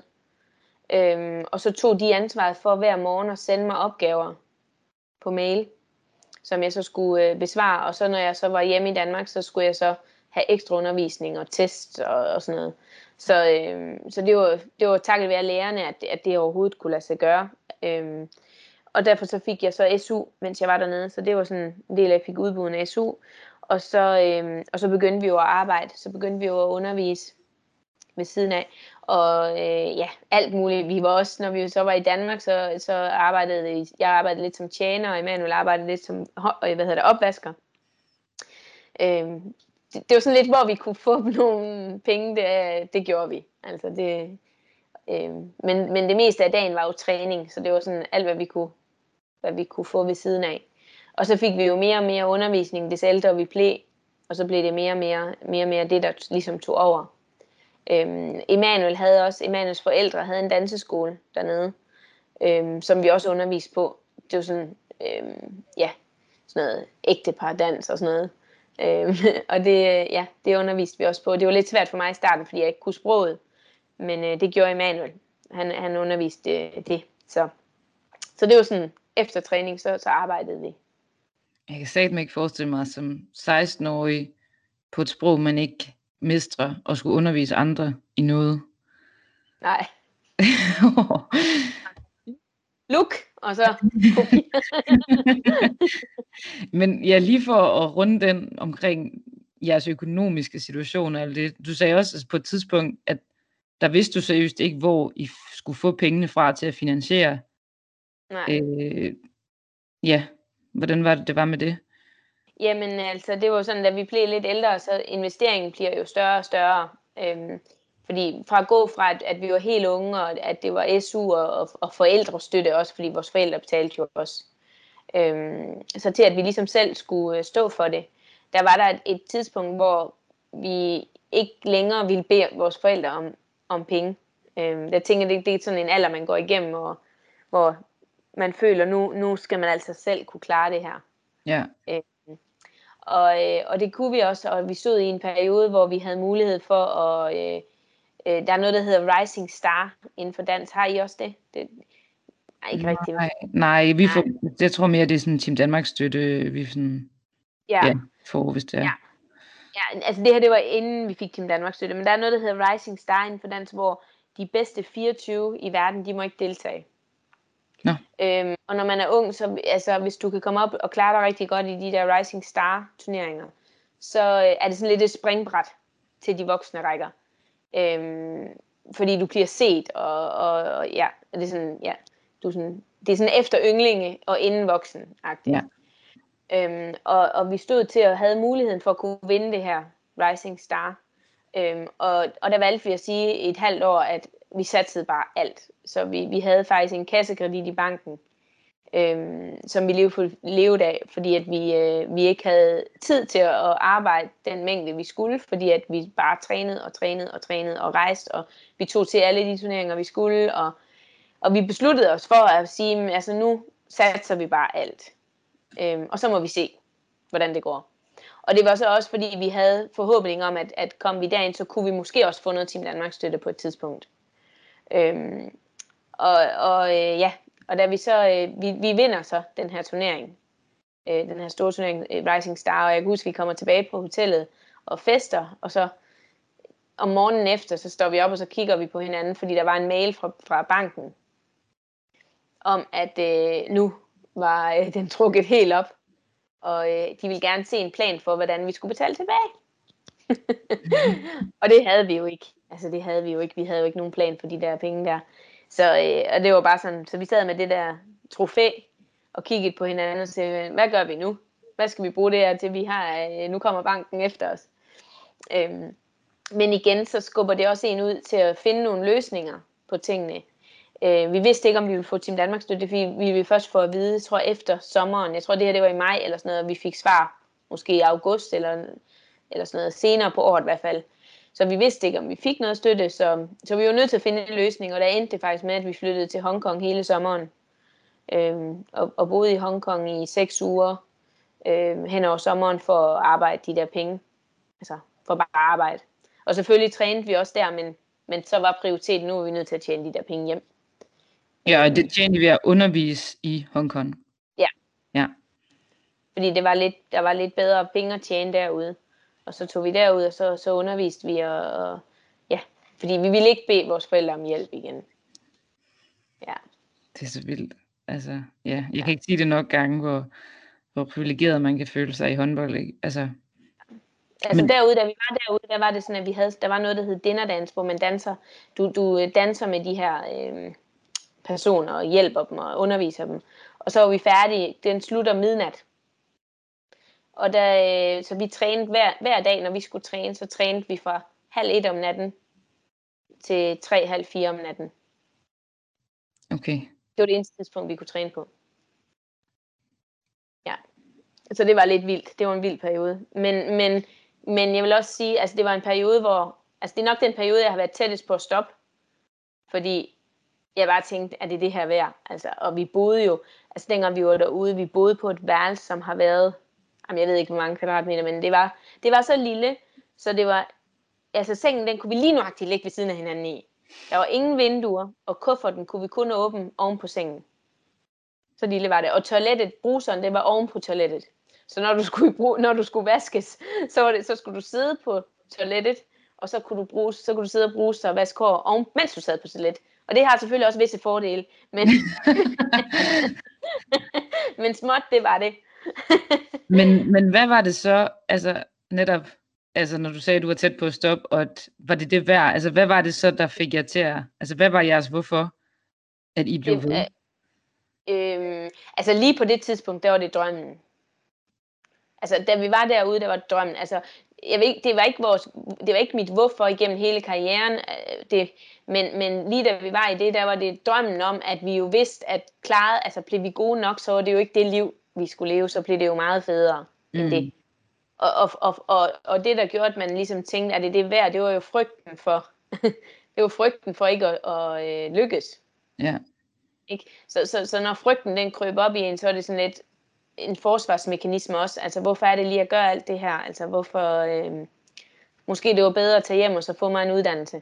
Øhm, og så tog de ansvaret for hver morgen at sende mig opgaver på mail, som jeg så skulle øh, besvare. Og så når jeg så var hjemme i Danmark, så skulle jeg så have ekstra undervisning og test og, og sådan noget. Så, øhm, så det var, det var takket være lærerne, at, at det overhovedet kunne lade sig gøre. Øhm, og derfor så fik jeg så SU, mens jeg var dernede, så det var sådan en del af, at jeg fik udbuden af SU. Og så, øhm, og så begyndte vi jo at arbejde, så begyndte vi jo at undervise ved siden af. Og øh, ja, alt muligt. Vi var også, når vi så var i Danmark, så, så arbejdede jeg arbejdede lidt som tjener, og Emanuel arbejdede lidt som øh, hvad hedder det, opvasker. Øhm, det, det var sådan lidt, hvor vi kunne få nogle penge, det, det gjorde vi. Altså det, øh, men, men det meste af dagen var jo træning, så det var sådan alt, hvad vi kunne hvad vi kunne få ved siden af. Og så fik vi jo mere og mere undervisning, des ældre vi blev, og så blev det mere og mere, mere, og mere det, der ligesom tog over. Øhm, Emanuel havde også, Emanuels forældre havde en danseskole dernede, øhm, som vi også underviste på. Det var sådan, øhm, ja, sådan noget ægtepardans og sådan noget. Øhm, og det, øh, ja, det underviste vi også på. Det var lidt svært for mig i starten, fordi jeg ikke kunne sproget, men øh, det gjorde Emanuel. Han, han underviste øh, det. Så, så det var sådan efter træning, så, så arbejdede vi. Jeg kan satme ikke forestille mig som 16-årig på et sprog, man ikke mestre og skulle undervise andre i noget. Nej. Look, og så Men ja, lige for at runde den omkring jeres økonomiske situation og alt det. Du sagde også altså på et tidspunkt, at der vidste du seriøst ikke, hvor I skulle få pengene fra til at finansiere Nej. Øh, ja, hvordan var det, det var med det? Jamen altså, det var sådan, da vi blev lidt ældre, så investeringen bliver jo større og større. Øhm, fordi fra at gå fra, at, at vi var helt unge, og at det var SU og, og forældrestøtte også, fordi vores forældre betalte jo også. Øhm, så til at vi ligesom selv skulle øh, stå for det, der var der et, et tidspunkt, hvor vi ikke længere ville bede vores forældre om, om penge. Øhm, jeg tænker, det, det er sådan en alder, man går igennem, og, hvor man føler, nu, nu skal man altså selv kunne klare det her. Ja. Øh, og, øh, og det kunne vi også, og vi stod i en periode, hvor vi havde mulighed for at... Øh, øh, der er noget, der hedder Rising Star inden for dans. Har I også det? det nej, ikke rigtigt. Nej, nej, vi får, nej. jeg tror mere, det er sådan Team Danmark støtte, vi sådan, ja. ja, får, hvis det er. Ja. ja, altså det her, det var inden vi fik Team Danmark støtte, men der er noget, der hedder Rising Star inden for dans, hvor de bedste 24 i verden, de må ikke deltage. Nå. Øhm, og når man er ung, så altså, hvis du kan komme op og klare dig rigtig godt i de der Rising Star turneringer, så øh, er det sådan lidt et springbræt til de voksne rækker. Øhm, fordi du bliver set, og, og, og ja, det er sådan, ja, du er sådan, det er sådan efter ynglinge og inden voksen -agtigt. Ja. Øhm, og, og vi stod til at have muligheden for at kunne vinde det her Rising Star. Øhm, og, og der valgte vi at sige et halvt år, at vi satsede bare alt. Så vi, vi havde faktisk en kassekredit i banken, øh, som vi levede, levede af, fordi at vi, øh, vi ikke havde tid til at arbejde den mængde, vi skulle, fordi at vi bare trænede og trænede og trænede og rejste, og vi tog til alle de turneringer, vi skulle, og, og vi besluttede os for at sige, altså nu satser vi bare alt. Øh, og så må vi se, hvordan det går. Og det var så også, fordi vi havde forhåbning om, at, at kom vi derind, så kunne vi måske også få noget Team Danmarks støtte på et tidspunkt. Øhm, og og øh, ja, og da vi så, øh, vi, vi vinder så den her turnering, øh, den her store turnering, øh, Rising Star, og jeg kan huske, vi kommer tilbage på hotellet og fester, og så om morgenen efter, så står vi op, og så kigger vi på hinanden, fordi der var en mail fra, fra banken, om at øh, nu var øh, den trukket helt op, og øh, de ville gerne se en plan for, hvordan vi skulle betale tilbage. og det havde vi jo ikke. Altså det havde vi jo ikke. Vi havde jo ikke nogen plan for de der penge der. Så øh, og det var bare sådan, så vi sad med det der trofæ og kiggede på hinanden og sagde, hvad gør vi nu? Hvad skal vi bruge det her til? Vi har, øh, nu kommer banken efter os. Øhm, men igen, så skubber det også en ud til at finde nogle løsninger på tingene. Øh, vi vidste ikke, om vi ville få Team Danmark støtte, fordi vi ville først få at vide, tror efter sommeren, jeg tror det her det var i maj eller sådan noget, og vi fik svar måske i august eller, eller sådan noget, senere på året i hvert fald. Så vi vidste ikke, om vi fik noget støtte, så, så vi var nødt til at finde en løsning, og der endte det faktisk med, at vi flyttede til Hongkong hele sommeren, øh, og, og boede i Hongkong i seks uger øh, hen over sommeren for at arbejde de der penge, altså for bare at arbejde. Og selvfølgelig trænede vi også der, men, men så var prioriteten, nu er vi nødt til at tjene de der penge hjem. Ja, og det tjente vi at undervise i Hongkong. Ja. Ja. Fordi det var lidt, der var lidt bedre penge at tjene derude. Og så tog vi derud, og så, så underviste vi, og, og ja, fordi vi ville ikke bede vores forældre om hjælp igen. Ja. Det er så vildt. Altså, ja, jeg ja. kan ikke sige det nok gange, hvor, hvor privilegeret man kan føle sig i håndbold. Ikke? Altså, Altså men... derude, da vi var derude, der var det sådan, at vi havde, der var noget, der hed dinnerdans, hvor man danser, du, du øh, danser med de her øh, personer og hjælper dem og underviser dem. Og så var vi færdige, den slutter midnat. Og der, øh, så vi trænede hver, hver dag, når vi skulle træne, så trænede vi fra halv et om natten til tre, halv fire om natten. Okay. Det var det eneste tidspunkt, vi kunne træne på. Ja. Så det var lidt vildt. Det var en vild periode. Men, men, men jeg vil også sige, altså det var en periode, hvor, altså det er nok den periode, jeg har været tættest på at stoppe. Fordi jeg bare tænkte, at det er det her værd. Altså, og vi boede jo, altså dengang vi var derude, vi boede på et værelse, som har været jamen jeg ved ikke hvor mange kvadratmeter, men det var, det var så lille, så det var, altså sengen, den kunne vi lige nuagtigt ligge ved siden af hinanden i. Der var ingen vinduer, og kufferten kunne vi kun åbne oven på sengen. Så lille var det. Og toilettet, bruseren, det var oven på toilettet. Så når du skulle, bruge, når du skulle vaskes, så, var det, så skulle du sidde på toilettet, og så kunne du, bruge, så kunne du sidde og bruge sig og vaske hår, oven, mens du sad på toilet. Og det har selvfølgelig også visse fordele, men, men småt det var det. men, men hvad var det så, altså netop, altså når du sagde, at du var tæt på at stoppe, og at, var det det værd? Altså hvad var det så, der fik jer til at, altså hvad var jeres hvorfor, at I blev ved? Øh, øh, altså lige på det tidspunkt, der var det drømmen. Altså da vi var derude, der var drømmen. Altså jeg ved ikke, det var ikke vores, det var ikke mit hvorfor igennem hele karrieren, øh, det, men, men lige da vi var i det, der var det drømmen om, at vi jo vidste, at klaret, altså blev vi gode nok, så var det jo ikke det liv, vi skulle leve, så blev det jo meget federe mm. end det. Og, og, og, og, og det, der gjorde, at man ligesom tænkte, at det det værd, det var jo frygten for, det var frygten for ikke at, at, at øh, lykkes. Ja. Ikke? Så, så, så når frygten den kryb op i en, så er det sådan lidt en forsvarsmekanisme også. Altså, hvorfor er det lige at gøre alt det her? Altså, hvorfor... Øh, måske det var bedre at tage hjem og så få mig en uddannelse.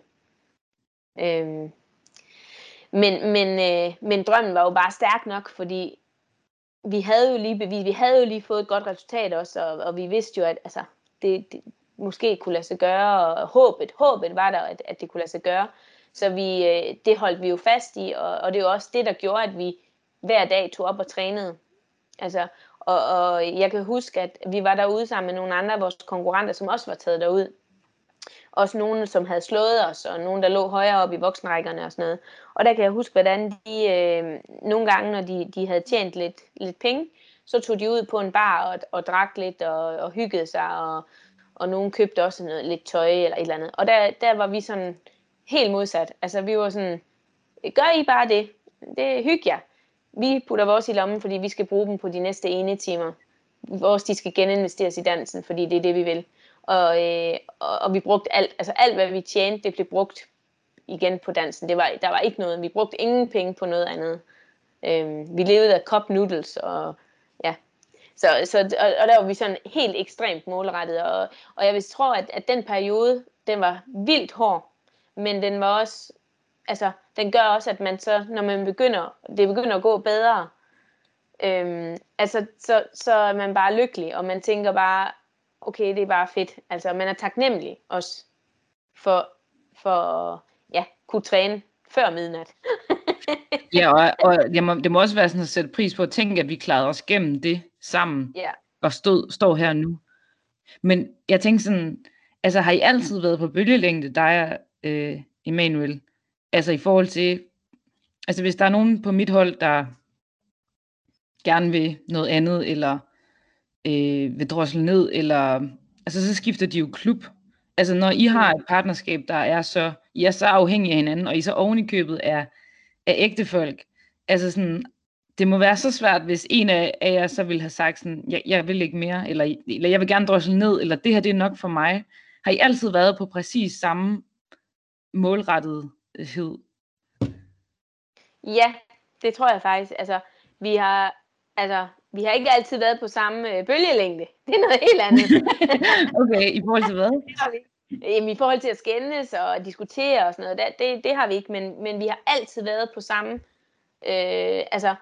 Øh, men, men, øh, men drømmen var jo bare stærk nok, fordi vi havde jo lige vi, vi havde jo lige fået et godt resultat også, og, og vi vidste jo, at altså, det, det måske kunne lade sig gøre, og håbet, håbet var der, at, at det kunne lade sig gøre. Så vi, øh, det holdt vi jo fast i, og, og det er jo også det, der gjorde, at vi hver dag tog op og trænede. Altså, og, og jeg kan huske, at vi var derude sammen med nogle andre af vores konkurrenter, som også var taget derud også nogen, som havde slået os, og nogen, der lå højere op i voksenrækkerne og sådan noget. Og der kan jeg huske, hvordan de øh, nogle gange, når de, de havde tjent lidt, lidt penge, så tog de ud på en bar og, og drak lidt og, og hyggede sig, og, og nogen købte også noget, lidt tøj eller et eller andet. Og der, der var vi sådan helt modsat. Altså vi var sådan, gør I bare det. Det hygge jer. Vi putter vores i lommen, fordi vi skal bruge dem på de næste ene timer. Vores, de skal geninvesteres i dansen, fordi det er det, vi vil. Og, øh, og, og vi brugte alt, altså alt, hvad vi tjente, det blev brugt igen på dansen. Det var, der var ikke noget, vi brugte ingen penge på noget andet. Øh, vi levede af cup noodles, og ja. Så, så, og, og der var vi sådan helt ekstremt målrettet, og, og jeg vil tro, at, at den periode, den var vildt hård, men den var også, altså, den gør også, at man så, når man begynder, det begynder at gå bedre, øhm, altså, så, så er man bare lykkelig, og man tænker bare, okay, det er bare fedt. Altså, man er taknemmelig også for, for ja, kunne træne før midnat. ja, og, og det, må, det må også være sådan at sætte pris på at tænke, at vi klarede os gennem det sammen, ja. og stod, står her nu. Men jeg tænker sådan, altså har I altid været på bølgelængde, dig og øh, Emanuel? Altså i forhold til, altså hvis der er nogen på mit hold, der gerne vil noget andet, eller øh, vil drosle ned, eller altså så skifter de jo klub. Altså når I har et partnerskab, der er så, I er så afhængige af hinanden, og I så oven i købet er, er ægte folk, altså sådan, det må være så svært, hvis en af, af jer så vil have sagt sådan, jeg, jeg vil ikke mere, eller, eller jeg vil gerne drosle ned, eller det her det er nok for mig. Har I altid været på præcis samme målrettethed? Ja, det tror jeg faktisk. Altså, vi har, altså, vi har ikke altid været på samme øh, bølgelængde. Det er noget helt andet. okay, i forhold til hvad? Jamen, i forhold til at skændes og diskutere og sådan noget, det, det, det har vi ikke, men, men vi har altid været på samme, øh, altså,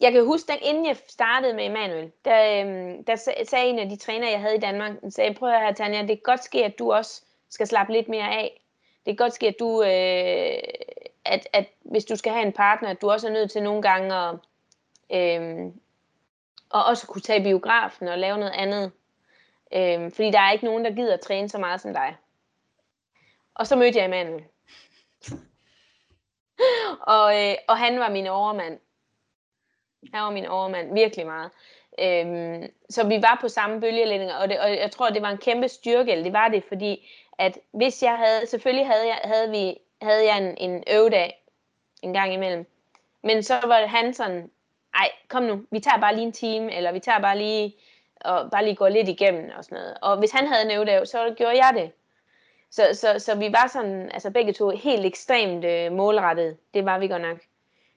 jeg kan huske, at inden jeg startede med Emanuel, der, øh, der sagde en af de træner, jeg havde i Danmark, sagde, prøv at høre, Tanja, det kan godt ske, at du også skal slappe lidt mere af. Det kan godt ske, at du, øh, at, at hvis du skal have en partner, at du også er nødt til nogle gange at, øh, og også kunne tage biografen og lave noget andet. Øhm, fordi der er ikke nogen, der gider at træne så meget som dig. Og så mødte jeg Emanuel. og, øh, og han var min overmand. Han var min overmand, virkelig meget. Øhm, så vi var på samme bølgelænding, og, det, og jeg tror, det var en kæmpe styrke, eller det var det, fordi at hvis jeg havde, selvfølgelig havde jeg, havde vi, havde jeg en, en øvedag en gang imellem, men så var han sådan, ej, kom nu, vi tager bare lige en time, eller vi tager bare lige, og bare lige går lidt igennem og sådan noget. Og hvis han havde en øvedag, så gjorde jeg det. Så, så, så vi var sådan, altså begge to helt ekstremt øh, målrettet. Det var vi godt nok.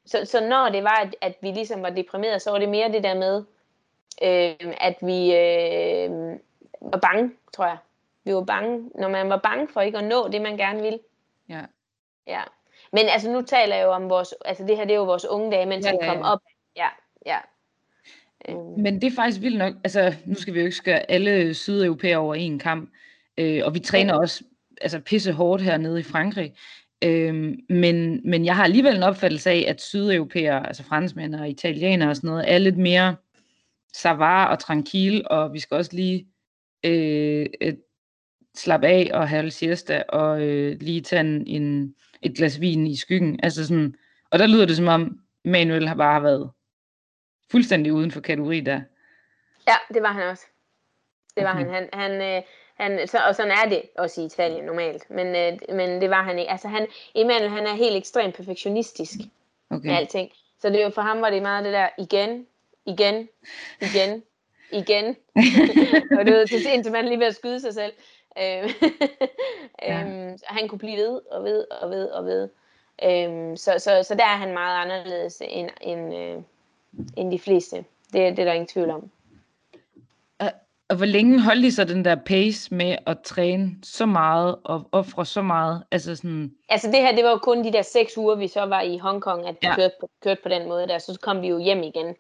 Så, så når det var, at, at vi ligesom var deprimerede, så var det mere det der med, øh, at vi øh, var bange, tror jeg. Vi var bange, når man var bange for ikke at nå det, man gerne ville. Ja. Ja. Men altså nu taler jeg jo om vores, altså det her det er jo vores unge dage, mens ja, vi kom ja. op. Ja. Øh. Men det er faktisk vildt nok, altså nu skal vi jo ikke skøre alle sydeuropæere over en kamp, øh, og vi træner ja. også altså pisse hårdt hernede i Frankrig. Øhm, men, men jeg har alligevel en opfattelse af, at sydeuropæere, altså franskmænd og italienere og sådan noget, er lidt mere savar og tranquil, og vi skal også lige øh, slappe af og have siesta, og øh, lige tage en, en, et glas vin i skyggen. Altså sådan, og der lyder det som om, Manuel har bare har været fuldstændig uden for kategori der. Ja, det var han også. Det var okay. han. Han, han, øh, han, så, og sådan er det også i Italien normalt. Men, øh, men det var han ikke. Altså han, Emanuel, han er helt ekstremt perfektionistisk okay. med alting. Så det, for ham var det meget det der igen, igen, igen, igen. og det var til indtil man lige ved at skyde sig selv. Øhm, ja. øhm, han kunne blive ved og ved og ved og ved. Øhm, så, så, så der er han meget anderledes end, end, øh, end de fleste. Det, det er der ingen tvivl om. Og hvor længe holdt I så den der pace med at træne så meget og ofre så meget? Altså, sådan... altså det her, det var jo kun de der seks uger, vi så var i Hongkong, at vi ja. kørte, på, kørte på den måde der. Så kom vi jo hjem igen.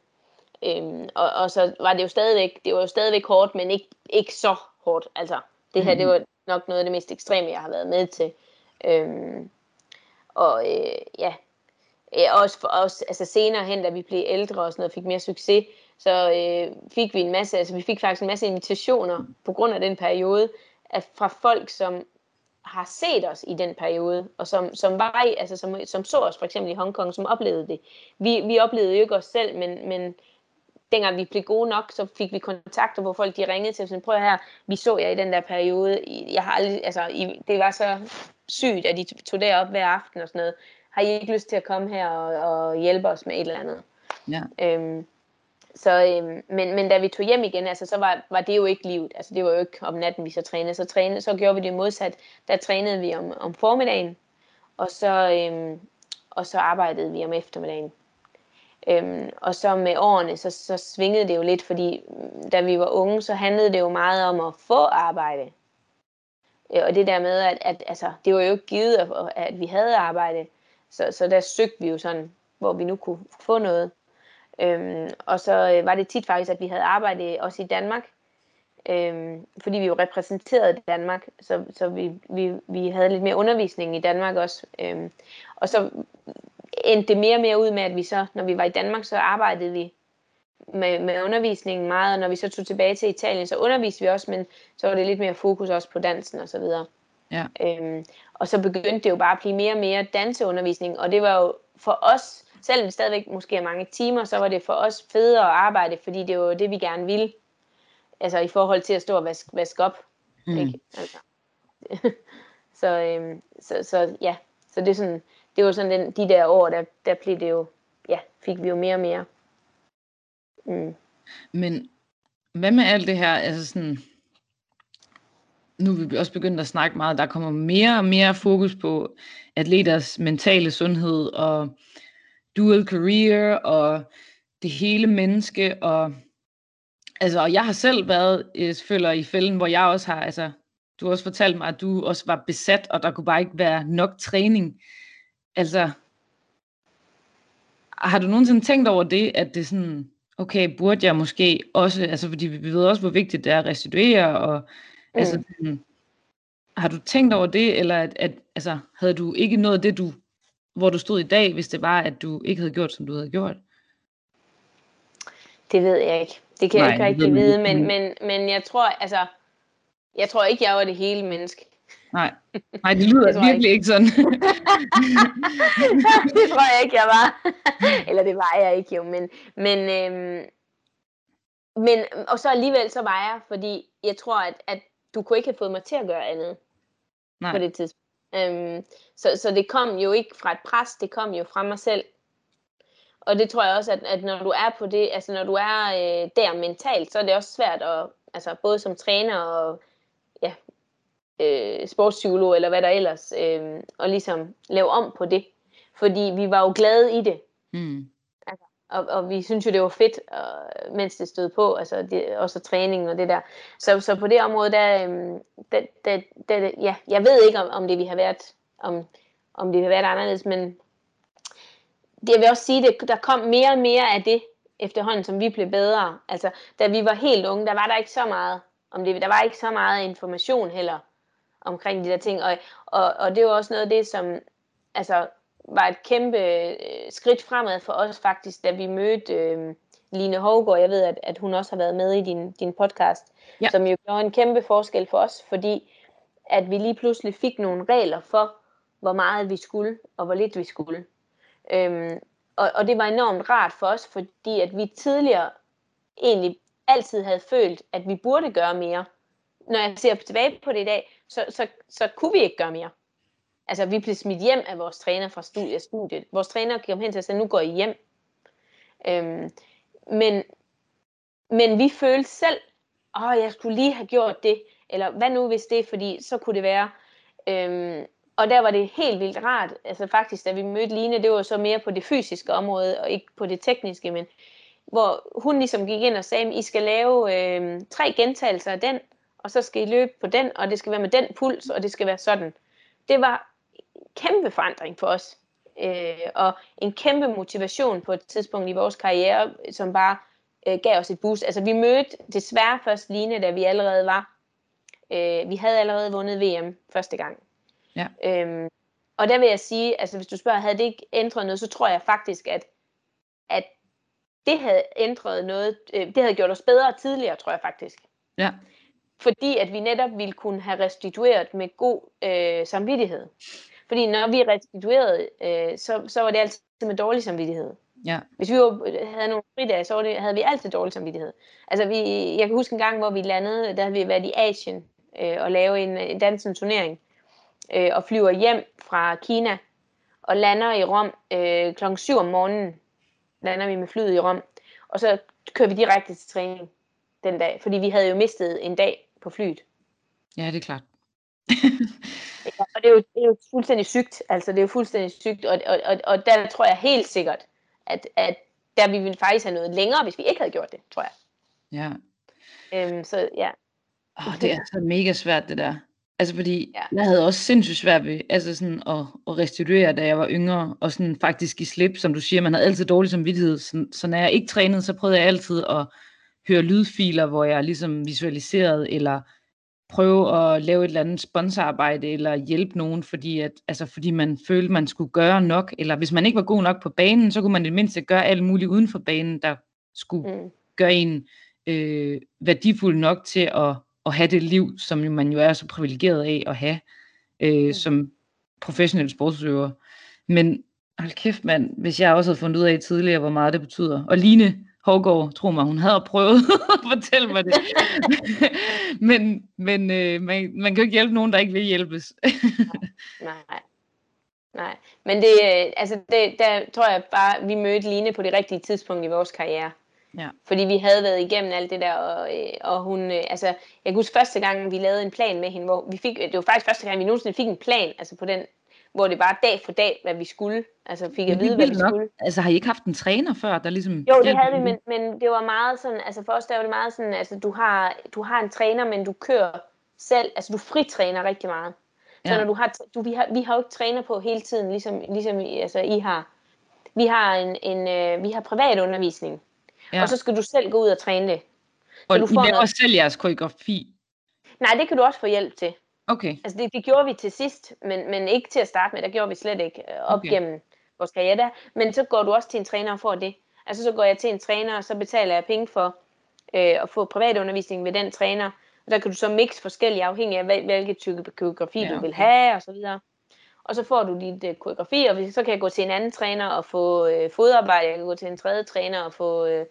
Øhm, og, og så var det jo stadigvæk, det var jo stadigvæk hårdt, men ikke, ikke så hårdt. Altså, det her, mm. det var nok noget af det mest ekstreme, jeg har været med til. Øhm, og øh, ja, Øh, også, for, også altså senere hen, da vi blev ældre og sådan noget, fik mere succes, så øh, fik vi en masse, altså vi fik faktisk en masse invitationer på grund af den periode, at fra folk, som har set os i den periode, og som, som var i, altså som, som så os for eksempel i Hongkong, som oplevede det. Vi, vi oplevede jo ikke os selv, men, men dengang vi blev gode nok, så fik vi kontakter, hvor folk de ringede til os, prøv her, vi så jer i den der periode, jeg har aldrig, altså, I, det var så sygt, at de tog derop hver aften og sådan noget. Har I ikke lyst til at komme her og, og hjælpe os med et eller andet? Ja. Øhm, så, øhm, men, men da vi tog hjem igen, altså, så var, var det jo ikke livet. Altså, det var jo ikke om natten, vi så trænede. Så, trænede, så gjorde vi det modsat. Der trænede vi om, om formiddagen, og så, øhm, og så arbejdede vi om eftermiddagen. Øhm, og så med årene, så, så svingede det jo lidt, fordi mm, da vi var unge, så handlede det jo meget om at få arbejde. Øh, og det der med, at, at altså, det var jo ikke givet, at, at vi havde arbejde. Så, så der søgte vi jo sådan, hvor vi nu kunne få noget. Øhm, og så øh, var det tit faktisk, at vi havde arbejdet også i Danmark, øhm, fordi vi jo repræsenterede Danmark, så, så vi, vi, vi havde lidt mere undervisning i Danmark også. Øhm, og så endte det mere og mere ud med, at vi så, når vi var i Danmark, så arbejdede vi med, med undervisningen meget, og når vi så tog tilbage til Italien, så underviste vi også, men så var det lidt mere fokus også på dansen og så videre. Ja. Øhm, og så begyndte det jo bare at blive mere og mere danseundervisning, og det var jo for os, selvom det stadigvæk måske er mange timer, så var det for os federe at arbejde, fordi det var det, vi gerne ville. Altså i forhold til at stå og vaske, vaske op. Mm. Ikke? Altså. så, øhm, så, så ja, så det er sådan, det var sådan den, de der år, der, der blev det jo, ja, fik vi jo mere og mere. Mm. Men hvad med alt det her, altså sådan, nu er vi også begyndt at snakke meget, der kommer mere og mere fokus på atleters mentale sundhed og dual career og det hele menneske og altså og jeg har selv været øh, føler i fælden, hvor jeg også har altså du har også fortalt mig at du også var besat og der kunne bare ikke være nok træning. Altså har du nogensinde tænkt over det at det sådan okay, burde jeg måske også altså fordi vi ved også hvor vigtigt det er at restituere og mm. altså har du tænkt over det eller at, at altså havde du ikke af det du hvor du stod i dag, hvis det var, at du ikke havde gjort, som du havde gjort? Det ved jeg ikke. Det kan Nej, jeg ikke rigtig vide, men, men, men jeg tror, altså, jeg tror ikke, jeg var det hele menneske. Nej, Nej det lyder det virkelig ikke, ikke sådan. det tror jeg ikke, jeg var. Eller det var jeg ikke jo, men, men, øhm, men og så alligevel så var jeg, fordi jeg tror, at, at du kunne ikke have fået mig til at gøre andet Nej. på det tidspunkt. Øhm, så, så det kom jo ikke fra et pres, det kom jo fra mig selv. Og det tror jeg også, at, at når du er på det, altså når du er øh, der mentalt, så er det også svært at, altså både som træner og ja, øh, sportspsykolog eller hvad der ellers, øh, og ligesom lave om på det. Fordi vi var jo glade i det. Mm. Og, og vi synes jo, det var fedt, og, mens det stod på, altså det, også træningen og det der. Så, så på det område, der, øhm, der, der, der, ja, jeg ved ikke, om, om det vi har været, om, om det har været anderledes, men det, jeg vil også sige, det, der kom mere og mere af det efterhånden, som vi blev bedre. Altså, da vi var helt unge, der var der ikke så meget om det. Der var ikke så meget information heller omkring de der ting. Og, og, og det var også noget af det, som, altså, var et kæmpe øh, skridt fremad for os faktisk, da vi mødte øh, Line Hovgaard. Jeg ved, at, at hun også har været med i din, din podcast, ja. som jo gjorde en kæmpe forskel for os, fordi at vi lige pludselig fik nogle regler for, hvor meget vi skulle, og hvor lidt vi skulle. Øhm, og, og det var enormt rart for os, fordi at vi tidligere egentlig altid havde følt, at vi burde gøre mere. Når jeg ser tilbage på det i dag, så, så, så kunne vi ikke gøre mere altså vi blev smidt hjem af vores træner fra studiet. studiet. Vores træner kom hen til os og sagde, nu går I hjem. Øhm, men, men vi følte selv, åh, jeg skulle lige have gjort det, eller hvad nu hvis det, fordi så kunne det være. Øhm, og der var det helt vildt rart, altså faktisk, da vi mødte Line, det var så mere på det fysiske område, og ikke på det tekniske, men hvor hun ligesom gik ind og sagde, I skal lave øh, tre gentagelser af den, og så skal I løbe på den, og det skal være med den puls, og det skal være sådan. Det var kæmpe forandring for os. Øh, og en kæmpe motivation på et tidspunkt i vores karriere, som bare øh, gav os et boost. Altså vi mødte desværre først Line, da vi allerede var. Øh, vi havde allerede vundet VM første gang. Ja. Øhm, og der vil jeg sige, altså hvis du spørger, havde det ikke ændret noget, så tror jeg faktisk, at, at det havde ændret noget, øh, det havde gjort os bedre tidligere, tror jeg faktisk. Ja. fordi at vi netop ville kunne have restitueret med god øh, samvittighed. Fordi når vi restituerede, øh, så, så var det altid med dårlig samvittighed. Ja. Hvis vi var, havde nogle fridage, så det, havde vi altid dårlig samvittighed. Altså vi, jeg kan huske en gang, hvor vi landede, der havde vi været i Asien øh, og lave en, en dansende turnering, øh, og flyver hjem fra Kina, og lander i Rom øh, klokken 7 om morgenen, lander vi med flyet i Rom, og så kører vi direkte til træning den dag, fordi vi havde jo mistet en dag på flyet. Ja, det er klart. Ja, og det er, jo, det er jo fuldstændig sygt, altså det er jo fuldstændig sygt, og, og, og, og der tror jeg helt sikkert, at, at der vi ville faktisk have noget længere, hvis vi ikke havde gjort det, tror jeg. Ja. Øhm, så ja. Oh, det er så mega svært det der. Altså fordi, ja. jeg havde også sindssygt svært ved altså sådan at, at restituere, da jeg var yngre, og sådan faktisk i slip, som du siger, man havde altid dårlig samvittighed. Så, så når jeg ikke trænede, så prøvede jeg altid at høre lydfiler, hvor jeg ligesom visualiserede, eller prøve at lave et eller andet sponsorarbejde, eller hjælpe nogen, fordi, at, altså fordi man følte, man skulle gøre nok, eller hvis man ikke var god nok på banen, så kunne man i det mindste gøre alt muligt uden for banen, der skulle Mm. gøre en øh, værdifuld nok til at, at have det liv, som man jo er så privilegeret af at have øh, som professionel sportsudøver. Men hold kæft mand, hvis jeg også havde fundet ud af tidligere, hvor meget det betyder. Og Line Hårgaard, tro mig, hun havde prøvet at fortælle mig det. men men øh, man, man kan jo ikke hjælpe nogen, der ikke vil hjælpes. Nej. Nej. Men det, øh, altså det, der tror jeg bare, vi mødte Line på det rigtige tidspunkt i vores karriere. Ja. Fordi vi havde været igennem alt det der, og, øh, og hun, øh, altså, jeg kan huske første gang, vi lavede en plan med hende, hvor vi fik, det var faktisk første gang, vi nogensinde fik en plan, altså på den, hvor det var dag for dag, hvad vi skulle, altså fik at vide, hvad vi nok. skulle. Altså har I ikke haft en træner før, der ligesom... Jo, det havde vi, men, men det var meget sådan, altså for os der var det meget sådan, altså du har, du har en træner, men du kører selv, altså du fritræner rigtig meget. Så Ja. når du har, du, vi, har, vi har jo ikke træner på hele tiden, ligesom, ligesom I- altså, I har. Vi har en, en øh, vi har privat undervisning, Ja. og så skal du selv gå ud og træne det. Og du I får laver noget- selv jeres koreografi. Nej, det kan du også få hjælp til. Okay. Altså det, det gjorde vi til sidst, men, men ikke til at starte med, der gjorde vi slet ikke øh, op Okay. okay. gennem vores karriere der. Men så går du også til en træner og får det. Altså så går jeg til en træner, og så betaler jeg penge for øh, at få privatundervisning ved den træner. Og der kan du så mixe forskellige afhængig af, hvil- hvilke type koreografi Ja, du vil okay. have og så videre. Og så får du dit øh, koreografi, og så kan jeg gå til en anden træner og få øh, fodarbejde. Jeg kan gå til en tredje træner og få øh,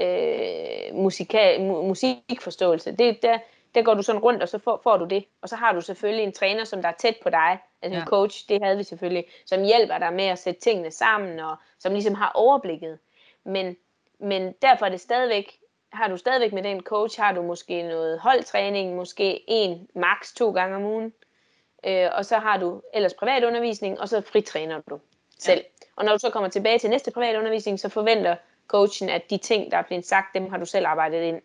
øh, musika, mu, musikforståelse. Det, der, der går du sådan rundt, og så får, får du det. Og så har du selvfølgelig en træner, som der er tæt på dig. Altså Ja. en coach, det havde vi selvfølgelig, som hjælper dig med at sætte tingene sammen, og som ligesom har overblikket. Men, men derfor er det stadigvæk, har du stadigvæk med den coach, har du måske noget holdtræning, måske en, maks to gange om ugen. Øh, og så har du ellers privatundervisning, og så fritræner du selv. Og når du så kommer tilbage til næste privatundervisning, så forventer coachen, at de ting, der er blevet sagt, dem har du selv arbejdet ind.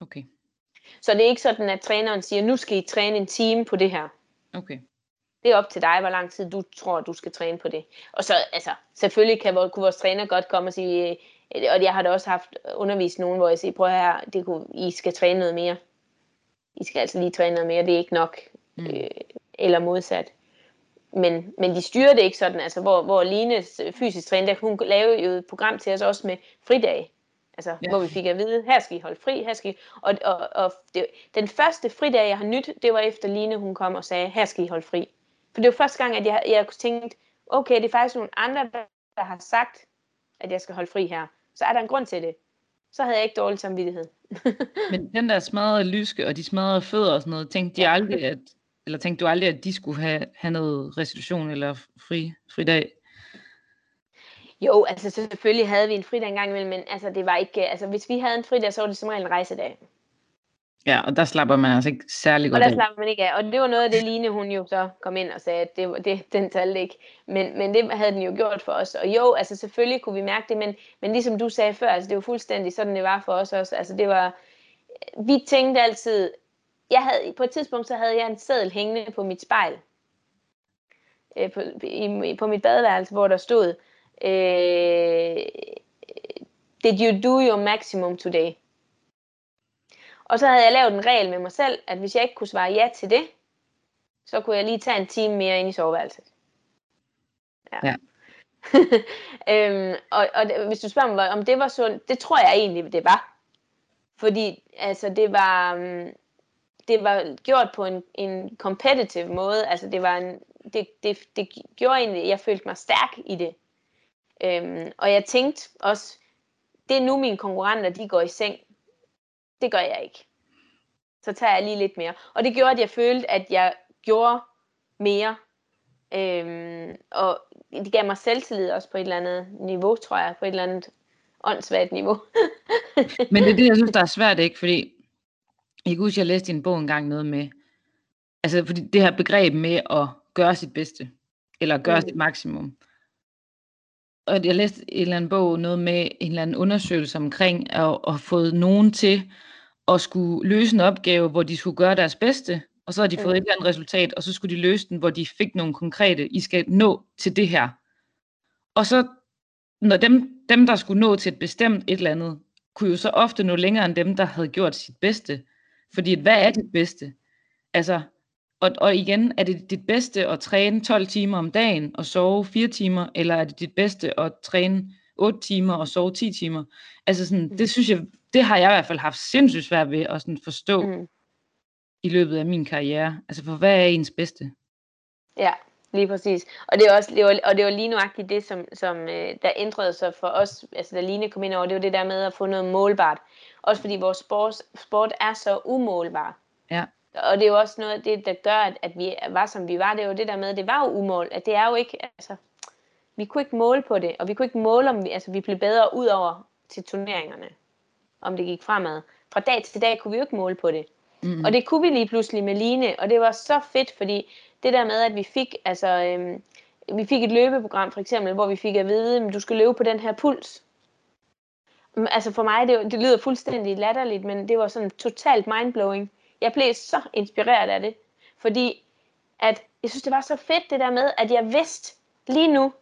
Okay. Så det er ikke sådan, at træneren siger, nu skal I træne en time på det her. Okay. Det er op til dig, hvor lang tid du tror, du skal træne på det. Og så, altså, selvfølgelig kan vores, kunne vores træner godt komme og sige, øh, og jeg har da også haft undervist nogen, hvor jeg siger, prøv her, det kunne, I skal træne noget mere. I skal altså lige træne noget mere, det er ikke nok. Mm. Øh, eller modsat. Men, men de styrer det ikke sådan, altså hvor, hvor Lines øh, fysisk træner, hun lavede jo et program til os også med fridage. Altså, Ja. ja. hvor vi fik at vide, her skal I holde fri, her skal I... Og, og, og det, den første fridag, jeg har nyt, det var efter Line, hun kom og sagde, her skal I holde fri. For det var første gang, at jeg, jeg tænkte, okay, det er faktisk nogle andre, der, har sagt, at jeg skal holde fri her. Så er der en grund til det. Så havde jeg ikke dårlig samvittighed. Men den der smadrede lyske og de smadrede fødder og sådan noget, tænkte de aldrig, at, eller tænkte du aldrig, at de skulle have, have noget restitution eller fri, fridag? Jo, altså selvfølgelig havde vi en fridag engang imellem, men altså det var ikke, altså hvis vi havde en fridag, så var det som regel en rejsedag. Ja, og der slapper man altså ikke særlig Og godt der af. slapper man ikke af. Og det var noget af det, Line hun jo så kom ind og sagde, at det, var- det, den talte ikke. Men, men det havde den jo gjort for os. Og jo, altså selvfølgelig kunne vi mærke det, men, men ligesom du sagde før, altså det var fuldstændig sådan, det var for os også. Altså det var, vi tænkte altid, jeg havde, på et tidspunkt så havde jeg en seddel hængende på mit spejl. Øh, på, i, på mit badeværelse, hvor der stod, øh, Did you do your maximum today? Og så havde jeg lavet en regel med mig selv, at hvis jeg ikke kunne svare ja til det, så kunne jeg lige tage en time mere ind i soveværelset. Ja. øhm, og, og hvis du spørger mig, om det var sundt, det tror jeg egentlig, det var. Fordi altså, det var, um, det var gjort på en, en competitive måde. Altså, det, var en, det, det, det gjorde egentlig, jeg følte mig stærk i det. Øhm, og jeg tænkte også, det er nu mine konkurrenter, de går i seng. Det gør jeg ikke. Så tager jeg lige lidt mere. Og det gjorde, at jeg følte, at jeg gjorde mere. Øhm, og det gav mig selvtillid også på et eller andet niveau, tror jeg. På et eller andet åndssvagt niveau. Men det er det, jeg synes, der er svært, ikke? Fordi jeg kan huske, jeg læste i en bog engang noget med, altså fordi det her begreb med at gøre sit bedste, eller gøre mm. sit maksimum. Og jeg læste en eller anden bog, noget med en eller anden undersøgelse omkring at, at få nogen til at skulle løse en opgave, hvor de skulle gøre deres bedste, og så har de fået mm. et eller andet resultat, og så skulle de løse den, hvor de fik nogle konkrete, I skal nå til det her. Og så, når dem, dem der skulle nå til et bestemt et eller andet, kunne jo så ofte nå længere end dem, der havde gjort sit bedste. Fordi hvad er dit bedste? Altså, og, og igen, er det dit bedste at træne 12 timer om dagen og sove 4 timer, eller er det dit bedste at træne 8 timer og sove 10 timer? Altså sådan, mm. det synes jeg, det har jeg i hvert fald haft sindssygt svært ved at sådan forstå mm. i løbet af min karriere. Altså for hvad er ens bedste? Ja, lige præcis. Og det er også, det var, og det var lige nuagtigt det, som, som øh, der ændrede sig for os, altså da Line kom ind over, det var det der med at få noget målbart. Også fordi vores sport, sport er så umålbar. Ja. Og det er jo også noget af det, der gør, at, at vi var som vi var. Det er jo det der med, det var jo umål. At det er jo ikke, altså, vi kunne ikke måle på det. Og vi kunne ikke måle, om vi, altså, vi blev bedre ud over til turneringerne. Om det gik fremad. Fra dag til dag kunne vi jo ikke måle på det. Mm. Og det kunne vi lige pludselig med Line. Og det var så fedt, fordi det der med, at vi fik, altså, øhm, vi fik et løbeprogram for eksempel, hvor vi fik at vide, at du skal løbe på den her puls. Altså for mig, det, det lyder fuldstændig latterligt, men det var sådan totalt mindblowing. Jeg blev så inspireret af det, fordi at jeg synes, det var så fedt det der med, at jeg vidste, lige nu,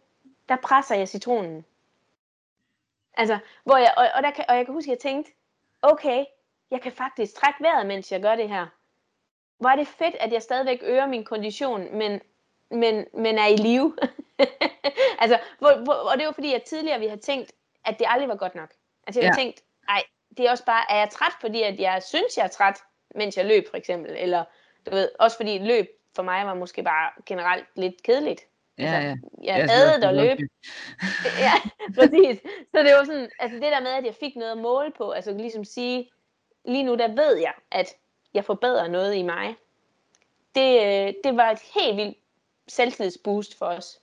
der presser jeg citronen. Altså, hvor jeg, og, og, der kan, og jeg kan huske, at jeg tænkte, okay, jeg kan faktisk trække vejret, mens jeg gør det her. Hvor er det fedt, at jeg stadigvæk øger min kondition, men, men, men er i live. altså, hvor, hvor, og det var fordi, at tidligere vi har tænkt, at det aldrig var godt nok. Altså jeg ja. har tænkt, nej, det er også bare, er jeg træt, fordi at jeg synes, jeg er træt, mens jeg løb for eksempel, eller du ved, også fordi løb for mig var måske bare generelt lidt kedeligt. Ja, altså, ja. Jeg, jeg havde at løbe. ja, præcis. Så det var sådan, altså det der med, at jeg fik noget at måle på, altså ligesom sige, lige nu der ved jeg, at jeg forbedrer noget i mig. Det, øh, det var et helt vildt selvtidsboost for os.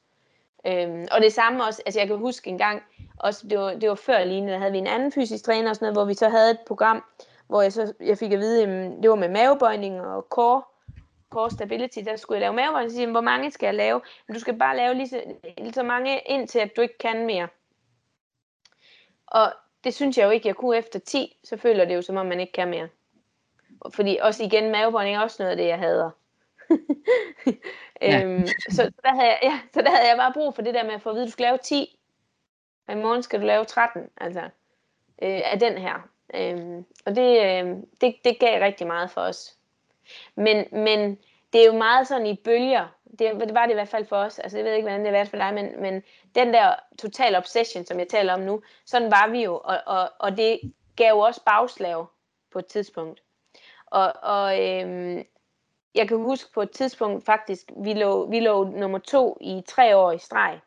Øhm, og det samme også, altså jeg kan huske en gang, også det var, det var før Line, der havde vi en anden fysisk træner og sådan noget, hvor vi så havde et program, hvor jeg så jeg fik at vide, at det var med mavebøjning og core, core stability, der skulle jeg lave mavebøjning, så siger, hvor mange skal jeg lave? Men du skal bare lave lige så, lige så mange, indtil at du ikke kan mere. Og det synes jeg jo ikke, jeg kunne efter 10, så føler det jo som om, man ikke kan mere. Fordi også igen, mavebånding er også noget af det, jeg hader. øhm, så, så, der havde jeg, ja, så der havde jeg bare brug for det der med at få at vide, at du skal lave 10, og i morgen skal du lave 13, altså, øh, af den her. Øhm, og det, øh, det, det gav rigtig meget for os. Men, men det er jo meget sådan i bølger. Det, det var det i hvert fald for os. Altså, jeg ved ikke, hvordan det har været for dig, men, men den der total obsession, som jeg taler om nu, sådan var vi jo. Og, og, og det gav jo også bagslag på et tidspunkt. Og, og øhm, jeg kan huske på et tidspunkt faktisk, vi lå, vi lå nummer to i tre år i streg.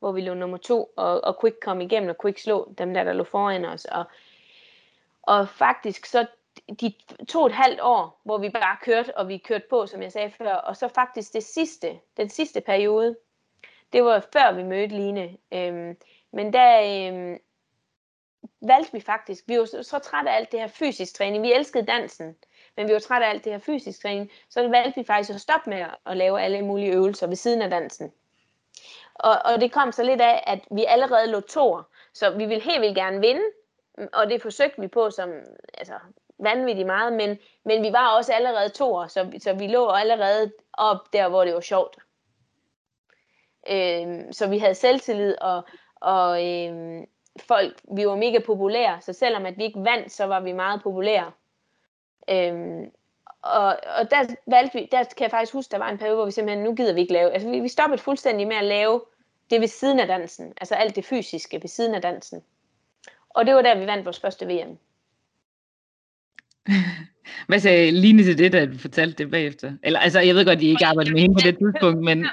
Hvor vi lå nummer to, og, og Quick kom igennem, og Quick slå dem der, der lå foran os. Og, og faktisk så de to og et halvt år, hvor vi bare kørte, og vi kørte på, som jeg sagde før. Og så faktisk det sidste, den sidste periode, det var før vi mødte Line. Øhm, men der øhm, valgte vi faktisk, vi var så, så trætte af alt det her fysisk træning. Vi elskede dansen, men vi var trætte af alt det her fysisk træning. Så valgte vi faktisk at stoppe med at, at lave alle mulige øvelser ved siden af dansen. Og, og det kom så lidt af, at vi allerede lå toer, så vi ville helt vildt gerne vinde, og det forsøgte vi på som altså, vanvittigt meget, men, men vi var også allerede toer, så, så vi lå allerede op der, hvor det var sjovt. Øh, så vi havde selvtillid, og, og øh, folk, vi var mega populære, så selvom at vi ikke vandt, så var vi meget populære. Øh, og, og der valgte vi, der kan jeg faktisk huske, der var en periode, hvor vi simpelthen, nu gider vi ikke lave, altså vi, vi stoppede fuldstændig med at lave det ved siden af dansen, altså alt det fysiske ved siden af dansen. Og det var der, vi vandt vores første VM. Hvad sagde Line til det, da du fortalte det bagefter? Eller, altså, jeg ved godt, at I ikke arbejdede med hende på det tidspunkt, men...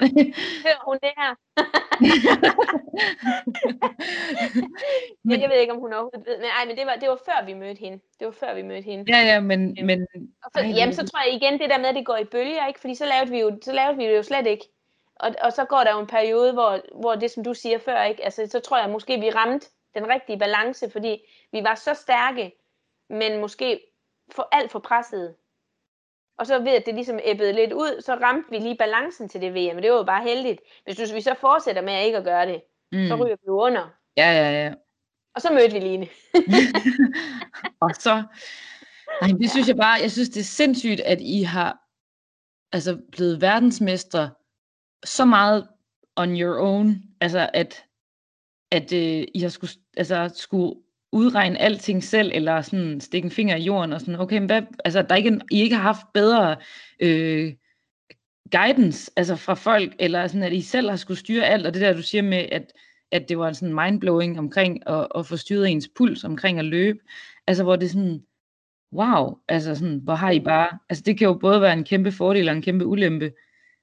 Hører hun det her? men, jeg ved ikke, om hun overhovedet ved. Men, ej, men det var, det var før, vi mødte hende. Det var før, vi mødte hende. Ja, ja, men... men og så, ej, jamen, så tror jeg igen det der med, at det går i bølger, ikke? Fordi så lavede vi jo, så lavede vi det jo slet ikke. Og, og så går der jo en periode, hvor, hvor det, som du siger før, ikke? Altså, så tror jeg måske, vi ramte den rigtige balance, fordi vi var så stærke, men måske for alt for presset. Og så ved at det ligesom æbbede lidt ud, så ramte vi lige balancen til det VM, men det var jo bare heldigt. Hvis du, vi så fortsætter med at ikke at gøre det, mm. så ryger vi under. Ja, ja, ja. Og så mødte vi Line. og så, nej, det synes jeg bare, jeg synes det er sindssygt, at I har altså blevet verdensmester så meget on your own, altså at, at øh, I har skulle, altså, skulle udregne alting selv, eller sådan stikke en finger i jorden, og sådan, okay, men hvad, altså, der er ikke en, I ikke har haft bedre øh, guidance altså fra folk, eller sådan, at I selv har skulle styre alt, og det der, du siger med, at, at det var sådan mindblowing omkring at, at få styret ens puls omkring at løbe, altså hvor det er sådan, wow, altså sådan, hvor har I bare, altså det kan jo både være en kæmpe fordel og en kæmpe ulempe,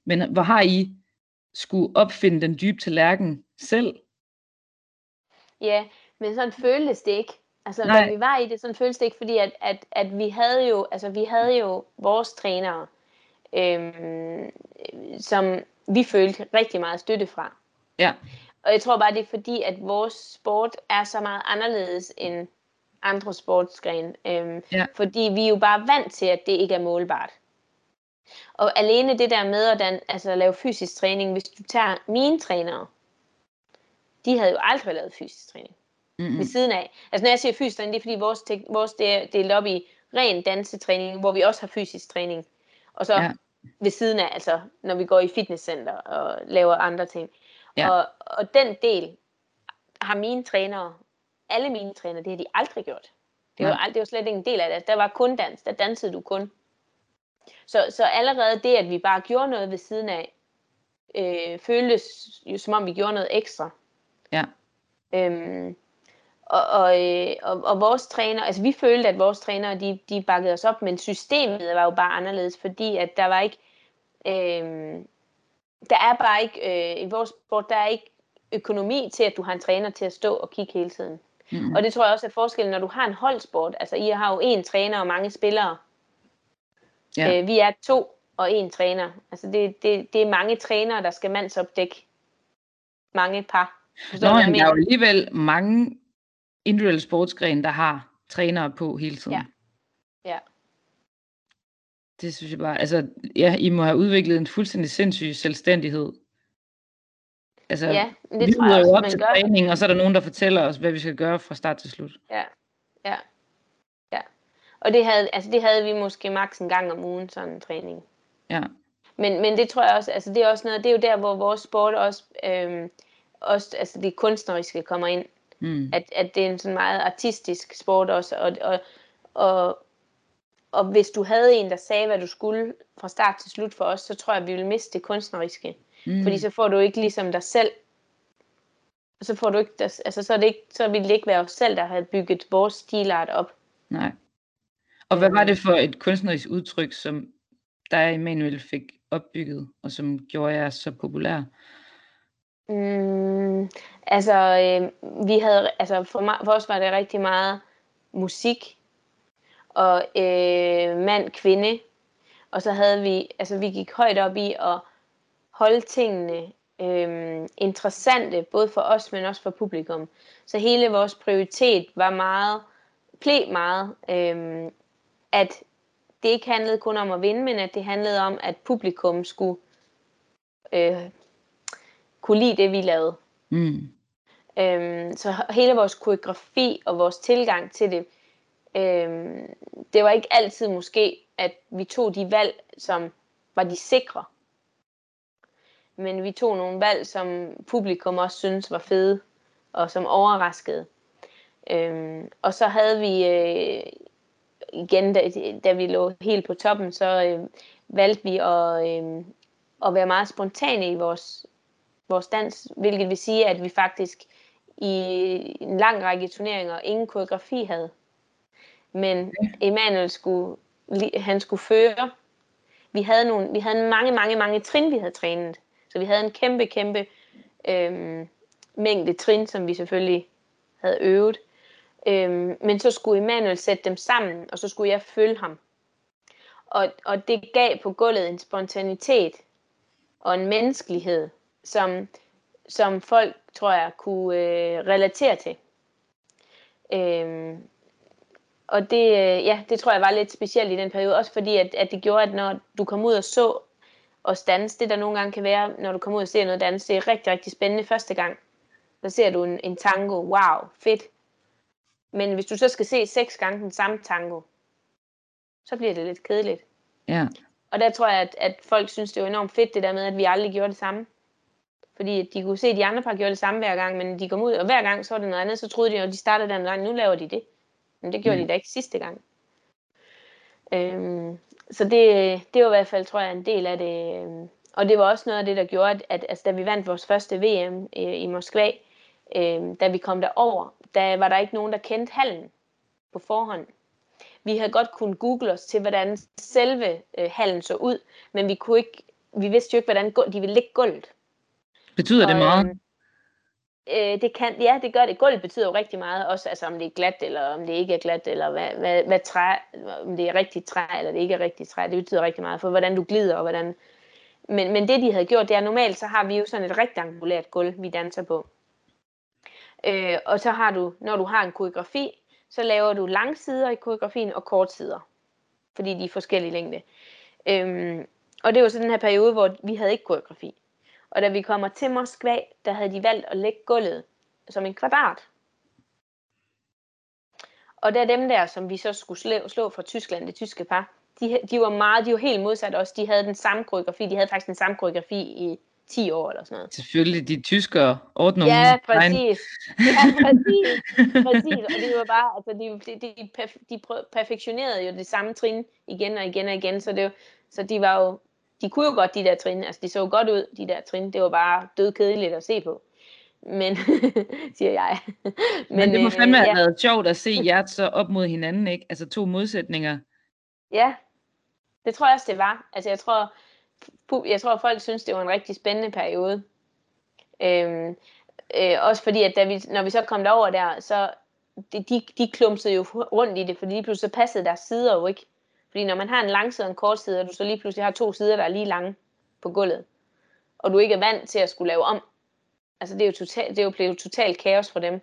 men hvor har I skulle opfinde den dybe tallerken selv? Ja, men sådan føltes det ikke. Altså, Nej. da vi var i det, sådan føltes det ikke, fordi at, at, at vi havde jo, altså vi havde jo vores trænere, øhm, som vi følte rigtig meget støtte fra. Ja. Og jeg tror bare, det er fordi, at vores sport er så meget anderledes end andre sportsgrene. Øhm, ja. Fordi vi er jo bare vant til, at det ikke er målbart. Og alene det der med at dan, altså, lave fysisk træning, hvis du tager mine trænere, de havde jo aldrig lavet fysisk træning mm-hmm. ved siden af. Altså når jeg siger fysisk træning, det er fordi vores, te- vores det er delt op i ren dansetræning, hvor vi også har fysisk træning. Og så ja. ved siden af, altså når vi går i fitnesscenter og laver andre ting. Ja. Og, og den del har mine trænere, alle mine trænere, det har de aldrig gjort. Det var, ja. det var slet ikke en del af det. Der var kun dans, der dansede du kun. Så, så allerede det, at vi bare gjorde noget ved siden af, øh, føltes jo som om vi gjorde noget ekstra. Ja. Øhm, og, og, øh, og, og vores træner, altså vi følte, at vores trænere, de, de bakkede os op, men systemet var jo bare anderledes, fordi at der var ikke, øh, der er bare ikke, øh, i vores sport, der er ikke økonomi til, at du har en træner til at stå og kigge hele tiden. Mm. Og det tror jeg også er forskellen, når du har en holdsport. Altså, I har jo en træner og mange spillere. Ja. Øh, vi er to og en træner. Altså, det, det, det er mange trænere, der skal mandsopdække mange par. Forstår Nå, men der er jo alligevel mange individuelle sportsgren, der har trænere på hele tiden. Ja. ja. Det synes jeg bare, altså, ja, I må have udviklet en fuldstændig sindssyg selvstændighed. Altså, ja, det vi tror jeg også, op til gør. træning, og så er der nogen, der fortæller os, hvad vi skal gøre fra start til slut. Ja, ja, ja. Og det havde, altså, det havde vi måske maks en gang om ugen, sådan en træning. Ja. Men, men det tror jeg også, altså det er også noget, det er jo der, hvor vores sport også, øhm, også altså det kunstneriske kommer ind. Mm. At, at det er en sådan meget artistisk sport også, og, og, og, og hvis du havde en, der sagde, hvad du skulle fra start til slut for os, så tror jeg, vi ville miste det kunstneriske. Mm. Fordi så får du ikke ligesom dig selv, så får du ikke, altså så, er det ikke, så ville det ikke være os selv, der havde bygget vores stilart op. Nej. Og hvad var det for et kunstnerisk udtryk, som dig, Emanuel, fik opbygget, og som gjorde jer så populær? Mm, altså, øh, vi havde, altså for, mig, for os var det rigtig meget musik og øh, mand, kvinde. Og så havde vi, altså vi gik højt op i at holde tingene øh, interessante, både for os, men også for publikum. Så hele vores prioritet var meget, blev meget, øh, at det ikke handlede kun om at vinde, men at det handlede om, at publikum skulle øh, kunne lide det, vi lavede. Mm. Øhm, så hele vores koreografi og vores tilgang til det, øhm, det var ikke altid måske, at vi tog de valg, som var de sikre. Men vi tog nogle valg, som publikum også synes var fede, og som overraskede. Øhm, og så havde vi, øh, igen, da, da vi lå helt på toppen, så øh, valgte vi at, øh, at være meget spontane i vores vores dans, hvilket vil sige, at vi faktisk i en lang række turneringer ingen koreografi havde. Men Emanuel skulle, han skulle føre. Vi havde, nogle, vi havde mange, mange, mange trin, vi havde trænet. Så vi havde en kæmpe, kæmpe øhm, mængde trin, som vi selvfølgelig havde øvet. Øhm, men så skulle Emanuel sætte dem sammen, og så skulle jeg følge ham. Og, og det gav på gulvet en spontanitet og en menneskelighed, som, som folk, tror jeg, kunne øh, relatere til. Øhm, og det, øh, ja, det tror jeg var lidt specielt i den periode, også fordi at, at det gjorde, at når du kom ud og så os danse, det der nogle gange kan være, når du kommer ud og ser noget dans, det er rigtig, rigtig spændende første gang. Så ser du en, en tango, wow, fedt. Men hvis du så skal se seks gange den samme tango, så bliver det lidt kedeligt. Ja. Og der tror jeg, at, at folk synes, det var enormt fedt, det der med, at vi aldrig gjorde det samme. Fordi de kunne se, at de andre par gjorde det samme hver gang, men de kom ud, og hver gang så var det noget andet, så troede de, at de startede den gang, nu laver de det. Men det gjorde mm. de da ikke sidste gang. Øhm, så det, det var i hvert fald, tror jeg, en del af det. Øhm, og det var også noget af det, der gjorde, at, at altså, da vi vandt vores første VM øh, i Moskva, øh, da vi kom derover, der var der ikke nogen, der kendte hallen på forhånd. Vi havde godt kunnet google os til, hvordan selve øh, hallen så ud, men vi kunne ikke, vi vidste jo ikke, hvordan de ville lægge gulvet. Betyder det meget? Øhm, øh, det kan, ja, det gør det. Gulvet betyder jo rigtig meget, også altså, om det er glat, eller om det ikke er glat, eller hvad, hvad, hvad træ, om det er rigtigt træ, eller det ikke er rigtigt træ. Det betyder rigtig meget for, hvordan du glider, og hvordan... Men, men det, de havde gjort, det er normalt, så har vi jo sådan et rektangulært gulv, vi danser på. Øh, og så har du, når du har en koreografi, så laver du langsider i koreografien og kortsider, fordi de er forskellige længde. Øhm, og det var så den her periode, hvor vi havde ikke koreografi. Og da vi kommer til Moskva, der havde de valgt at lægge gulvet som en kvadrat. Og der dem der, som vi så skulle slå, slå fra Tyskland, det tyske par, de, de var meget, de var helt modsat os. De havde den samme koreografi, de havde faktisk den samme koreografi i 10 år eller sådan noget. Selvfølgelig, de tyskere ordner Ja, præcis. Ja, præcis. præcis. Og det var bare, altså, de, de, de, de perfektionerede jo det samme trin igen og igen og igen, så, det, så de var jo, de kunne jo godt de der trin, altså de så godt ud, de der trin, det var bare død kedeligt at se på. Men, siger jeg. Men, Men det må fandme øh, have ja. været sjovt at se jer så op mod hinanden, ikke? Altså to modsætninger. Ja, det tror jeg også, det var. Altså jeg tror, jeg tror, folk synes, det var en rigtig spændende periode. Øhm, øh, også fordi, at da vi, når vi så kom derover der, så de, de, de klumsede jo rundt i det, fordi lige pludselig så passede deres sider jo ikke. Fordi når man har en lang side og en kort side, og du så lige pludselig har to sider, der er lige lange på gulvet, og du ikke er vant til at skulle lave om, altså det er jo, total, det er jo blevet totalt kaos for dem.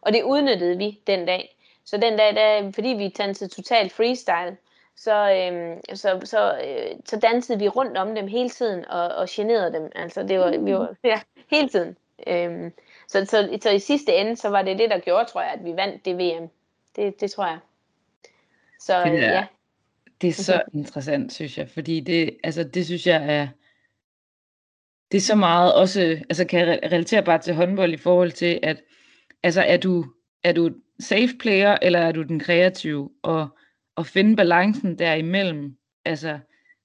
Og det udnyttede vi den dag. Så den dag, der, fordi vi dansede totalt freestyle, så, øhm, så, så, øh, så dansede vi rundt om dem hele tiden og, og generede dem. Altså det var, vi var ja, hele tiden. Øhm, så, så, så i sidste ende, så var det det, der gjorde, tror jeg, at vi vandt det VM. Det, det tror jeg. Så det er, ja. Det er så interessant, synes jeg, fordi det, altså, det synes jeg er, det er så meget også, altså kan jeg relatere bare til håndbold i forhold til, at altså er du, er du safe player, eller er du den kreative, og at finde balancen derimellem. Altså,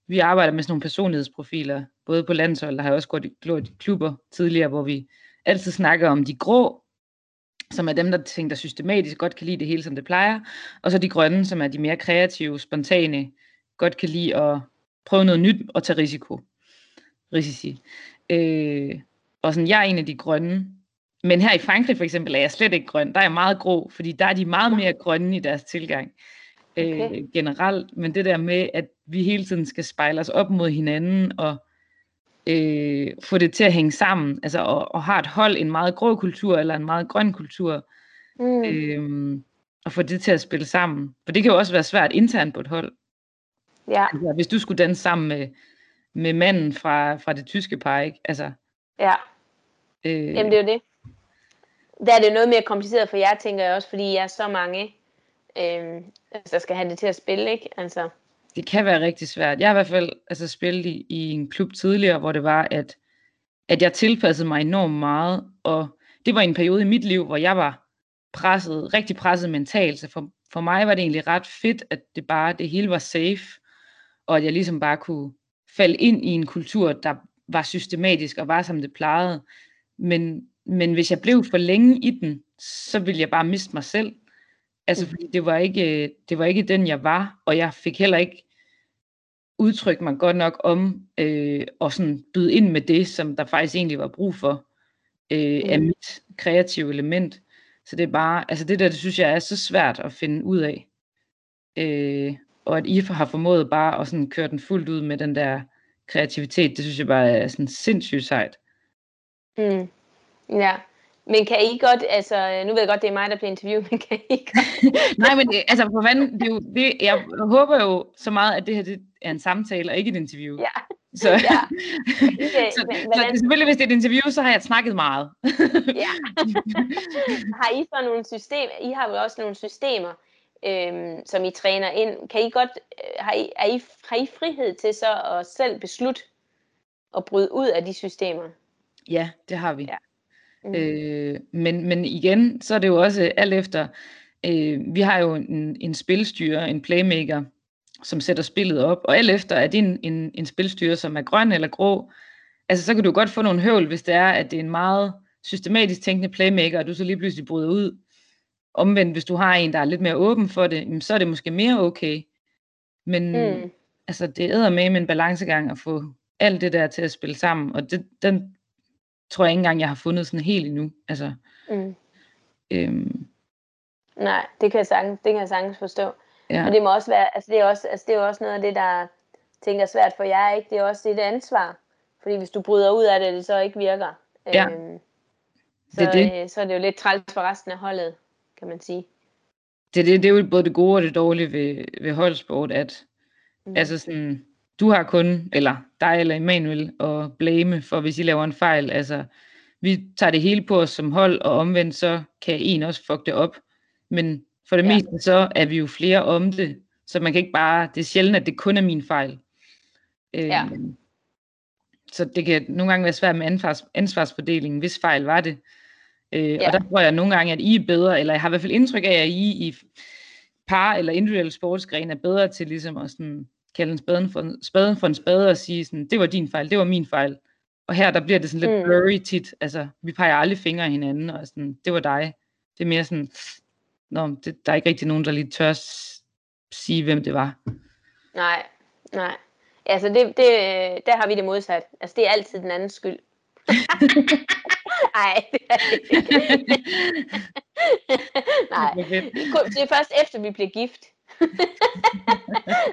vi arbejder med sådan nogle personlighedsprofiler, både på landshold, der har jeg også gået i klubber tidligere, hvor vi altid snakker om de grå, som er dem, der tænker systematisk, godt kan lide det hele, som det plejer, og så de grønne, som er de mere kreative, spontane, godt kan lide at prøve noget nyt og tage risiko. Risici. Øh, og sådan, jeg er en af de grønne, men her i Frankrig for eksempel er jeg slet ikke grøn. Der er jeg meget grå, fordi der er de meget mere grønne i deres tilgang okay. øh, generelt, men det der med, at vi hele tiden skal spejle os op mod hinanden, og øh, få det til at hænge sammen, altså og, og har et hold, en meget grå kultur, eller en meget grøn kultur, mm. øh, og få det til at spille sammen. For det kan jo også være svært internt på et hold. Ja. Altså, hvis du skulle danse sammen med, med manden fra, fra det tyske par, ikke? Altså, ja. Øh, Jamen det er jo det. Der er det noget mere kompliceret for jer, tænker jeg også, fordi jeg er så mange øh, altså, der skal have det til at spille, ikke? Altså. Det kan være rigtig svært. Jeg har i hvert fald altså, spillet i, i en klub tidligere, hvor det var, at, at jeg tilpassede mig enormt meget, og det var en periode i mit liv, hvor jeg var presset, rigtig presset mentalt, så for, for mig var det egentlig ret fedt, at det bare, det hele var safe, og at jeg ligesom bare kunne falde ind i en kultur, der var systematisk og var som det plejede. Men, men hvis jeg blev for længe i den, så ville jeg bare miste mig selv Altså, fordi det var, ikke, det var ikke den, jeg var, og jeg fik heller ikke udtrykt mig godt nok om øh, og sådan byde ind med det, som der faktisk egentlig var brug for øh, af mit kreative element. Så det er bare, altså det der, det synes jeg er så svært at finde ud af. Øh, og at I har formået bare at sådan køre den fuldt ud med den der kreativitet, det synes jeg bare er sådan sindssygt sejt. Mm. Ja, men kan I godt, altså nu ved jeg godt, det er mig, der bliver interviewet, men kan I godt? Nej, men det, altså for fanden, det er jo, det, jeg håber jo så meget, at det her det er en samtale og ikke et interview. Ja. Så, Ja. så, så, så det, selvfølgelig, hvis det er et interview, så har jeg snakket meget. Ja. har I så nogle systemer, I har jo også nogle systemer, øhm, som I træner ind. Kan I godt, øh, har I, er I, har I frihed til så at selv beslutte at bryde ud af de systemer? ja, det har vi. Ja. Mm. Øh, men, men igen, så er det jo også alt efter, øh, vi har jo en, en spilstyrer, en playmaker, som sætter spillet op, og alt efter, er det en, en, en spilstyrer, som er grøn eller grå, altså så kan du godt få nogle høvl, hvis det er, at det er en meget systematisk tænkende playmaker, og du så lige pludselig bryder ud. Omvendt, hvis du har en, der er lidt mere åben for det, så er det måske mere okay. Men Mm. altså, det æder med en balancegang at få alt det der til at spille sammen, og det, den tror jeg ikke engang, jeg har fundet sådan helt endnu. Altså, Mm. øhm, Nej, det kan jeg sagtens, det kan jeg sagtens forstå. ja. Og det må også være, altså det er også, altså det er også noget af det, der tænker svært for jer, ikke? Det er også dit ansvar. Fordi hvis du bryder ud af det, det så ikke virker. Ja. Øhm, så, Det er det. Øh, så er det jo lidt træls for resten af holdet, kan man sige. det, det, det er jo både det gode og det dårlige ved, ved holdsport, at Mm. altså sådan, du har kun, eller dig eller Emanuel, at blame for, hvis I laver en fejl. Altså, vi tager det hele på os som hold, og omvendt så kan en også fuck det op. Men for det Ja. meste så er vi jo flere om det, så man kan ikke bare, det er sjældent, at det kun er min fejl. Øh, Ja. Så det kan nogle gange være svært med ansvars, ansvarsfordelingen, hvis fejl var det. Øh, Ja. Og der tror jeg nogle gange, at I er bedre, eller jeg har i hvert fald indtryk af, at I i par- eller individuelle sportsgrene er bedre til ligesom at sådan, kalde en spaden for, en- spaden for en spade og sige sådan, det var din fejl, det var min fejl. Og her der bliver det sådan lidt Mm. blurry tit, altså vi peger aldrig fingre af hinanden, og sådan, det var dig. Det er mere sådan, Nå, det, der er ikke rigtig nogen, der lige tør sige, hvem det var. Nej, nej. Altså det, det, der har vi det modsat. Altså det er altid den andens skyld. Nej, det er det ikke. Nej, det er først efter vi bliver gift.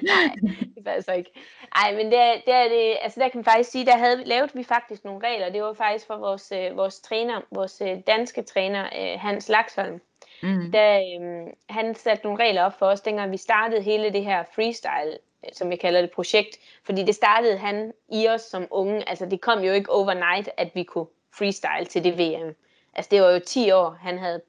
Nej, det er faktisk ikke. Ej, men det er, det er det, altså der kan man faktisk sige, der havde, lavede vi faktisk nogle regler. Det var faktisk for vores, øh, vores træner, vores øh, danske træner, øh, Hans Laksholm. Mm. Da, øhm, han satte nogle regler op for os, dengang vi startede hele det her freestyle, øh, som jeg kalder det, projekt. Fordi det startede han i os som unge. Altså det kom jo ikke overnight, at vi kunne freestyle til det VM. Altså det var jo 10 år, han havde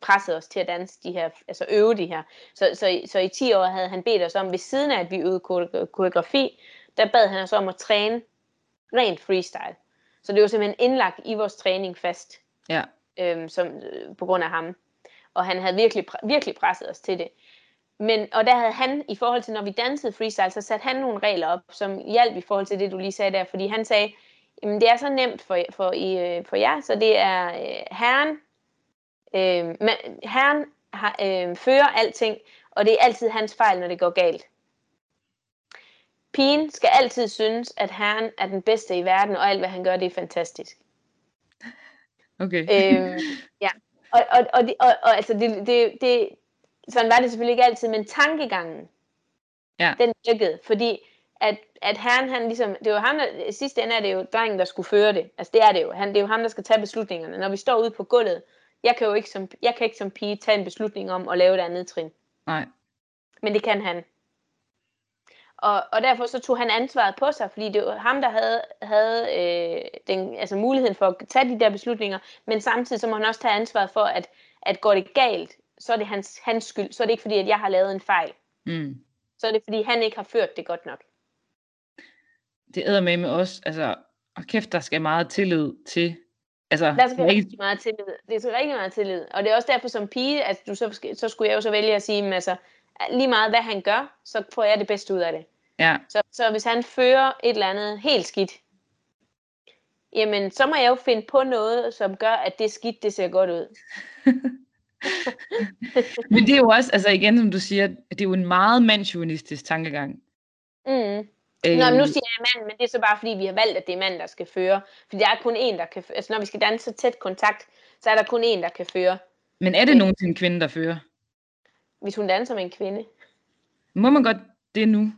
presset os til at danse de her, altså øve de her. Så, så, i- så i 10 år havde han bedt os om, ved siden af at vi øvede kore- koreografi, der bad han os om at træne rent freestyle. Så det var simpelthen indlagt i vores træning fast Ja. øhm, som, øh, på grund af ham. Og han havde virkelig, virkelig presset os til det. Men, og der havde han, i forhold til når vi dansede freestyle, så satte han nogle regler op, som hjalp i forhold til det, du lige sagde der. Fordi han sagde, jamen det er så nemt for, for, I, øh, for jer, så det er øh, herren, øh, man, herren har, øh, fører alting, og det er altid hans fejl, når det går galt. Pigen skal altid synes, at herren er den bedste i verden, og alt hvad han gør, det er fantastisk. Okay. øhm, ja. Og, og, og, og, og altså, det, det, det, sådan var det selvfølgelig ikke altid, men tankegangen, Ja. den virkede, fordi at, at herren, han ligesom, det var ham, der, sidste ende er det jo drengen, der skulle føre det. Altså det er det jo. Han, det er jo ham, der skal tage beslutningerne. Når vi står ude på gulvet, jeg kan jo ikke som, jeg kan ikke som pige tage en beslutning om at lave et andet trin. Nej. Men det kan han. Og, og derfor så tog han ansvaret på sig, fordi det var ham, der havde, havde øh, den, altså muligheden for at tage de der beslutninger, men samtidig så må han også tage ansvaret for, at, at går det galt, så er det hans, hans skyld. Så er det ikke fordi, at jeg har lavet en fejl. Mm. Så er det fordi, han ikke har ført det godt nok. Det æder med med os, altså, og kæft, der skal meget tillid til. Altså, Der skal er rigtig meget tillid. Det skal rigtig meget tillid. Og det er også derfor som pige, at du så, så skulle jeg jo så vælge at sige, altså, lige meget hvad han gør, så får jeg det bedste ud af det. ja, Så, så hvis han fører et eller andet helt skidt, jamen så må jeg jo finde på noget, som gør, at det skidt, det ser godt ud. Men det er jo også, altså igen som du siger, det er jo en meget mandsjuvenistisk tankegang. Mm. Øh, Nå, nu siger jeg mand, men det er så bare fordi, vi har valgt, at det er mand, der skal føre. For der er kun en, der kan føre. Altså når vi skal danse så tæt kontakt, så er der kun en, der kan føre. Men er det nogensinde en kvinde, der fører? Hvis hun danser med en kvinde. Må man godt det nu?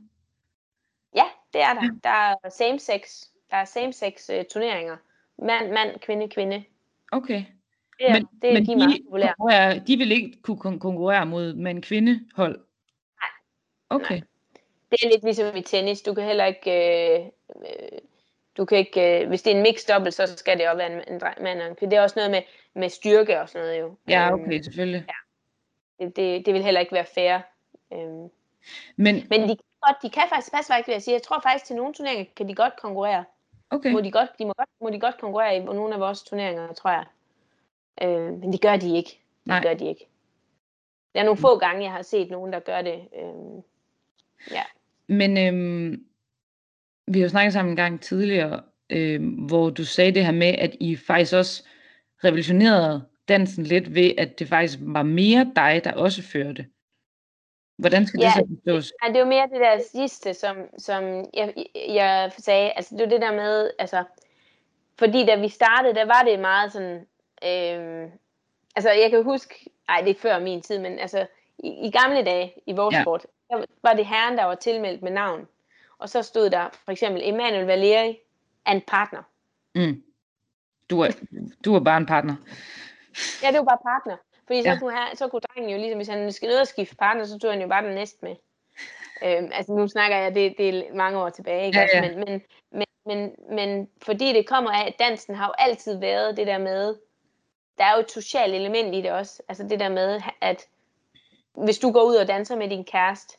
Ja, det er der. Der er same sex. Der er same sex uh, turneringer. Mand, mand, kvinde, kvinde. Okay. Det er, men, det er men de, de, meget populære. de vil ikke kunne kon- konkurrere mod med en kvindehold? Nej. Okay. Nej. Det er lidt ligesom i tennis. Du kan heller ikke... Øh, øh, du kan ikke, øh, hvis det er en mixed double, så skal det også være en, en mand og en kvinde. Det er også noget med, med styrke og sådan noget jo. Ja, Øhm, okay, selvfølgelig. det, det, det vil heller ikke være fair. Øhm, Men, men de, kan godt, de kan faktisk passe faktisk, vil jeg sige. Jeg tror faktisk, til nogle turneringer kan de godt konkurrere. okay. Må de, godt, de må, godt, må de godt konkurrere i nogle af vores turneringer, tror jeg. Øh, men det gør de ikke. Det Nej. gør de ikke. Der er nogle få gange, jeg har set nogen, der gør det. Øh, ja. Men øhm, vi har jo snakket sammen en gang tidligere, øhm, hvor du sagde det her med, at I faktisk også revolutionerede dansen lidt ved, at det faktisk var mere dig, der også førte. Hvordan skal Ja, det så forstås? Ja, det var mere det der sidste, som, som jeg, jeg sagde. Altså, det var det der med, altså, fordi da vi startede, der var det meget sådan, øh, altså jeg kan huske, nej det er før min tid, men altså i, i gamle dage i vores Ja. ja. sport, der var det herren, der var tilmeldt med navn. Og så stod der for eksempel Emanuel Valeri and partner. Mm. Du, er, du er bare en partner. Ja, det var bare partner. Fordi så, Ja. kunne, her, så kunne drengen jo ligesom, hvis han skal ned og skifte partner, så tog han jo bare den næste med. Øhm, altså nu snakker jeg, det, det er mange år tilbage, ikke? Ja, ja. Men, men, men, men, men fordi det kommer af, at dansen har jo altid været det der med, der er jo et socialt element i det også. Altså det der med, at hvis du går ud og danser med din kæreste,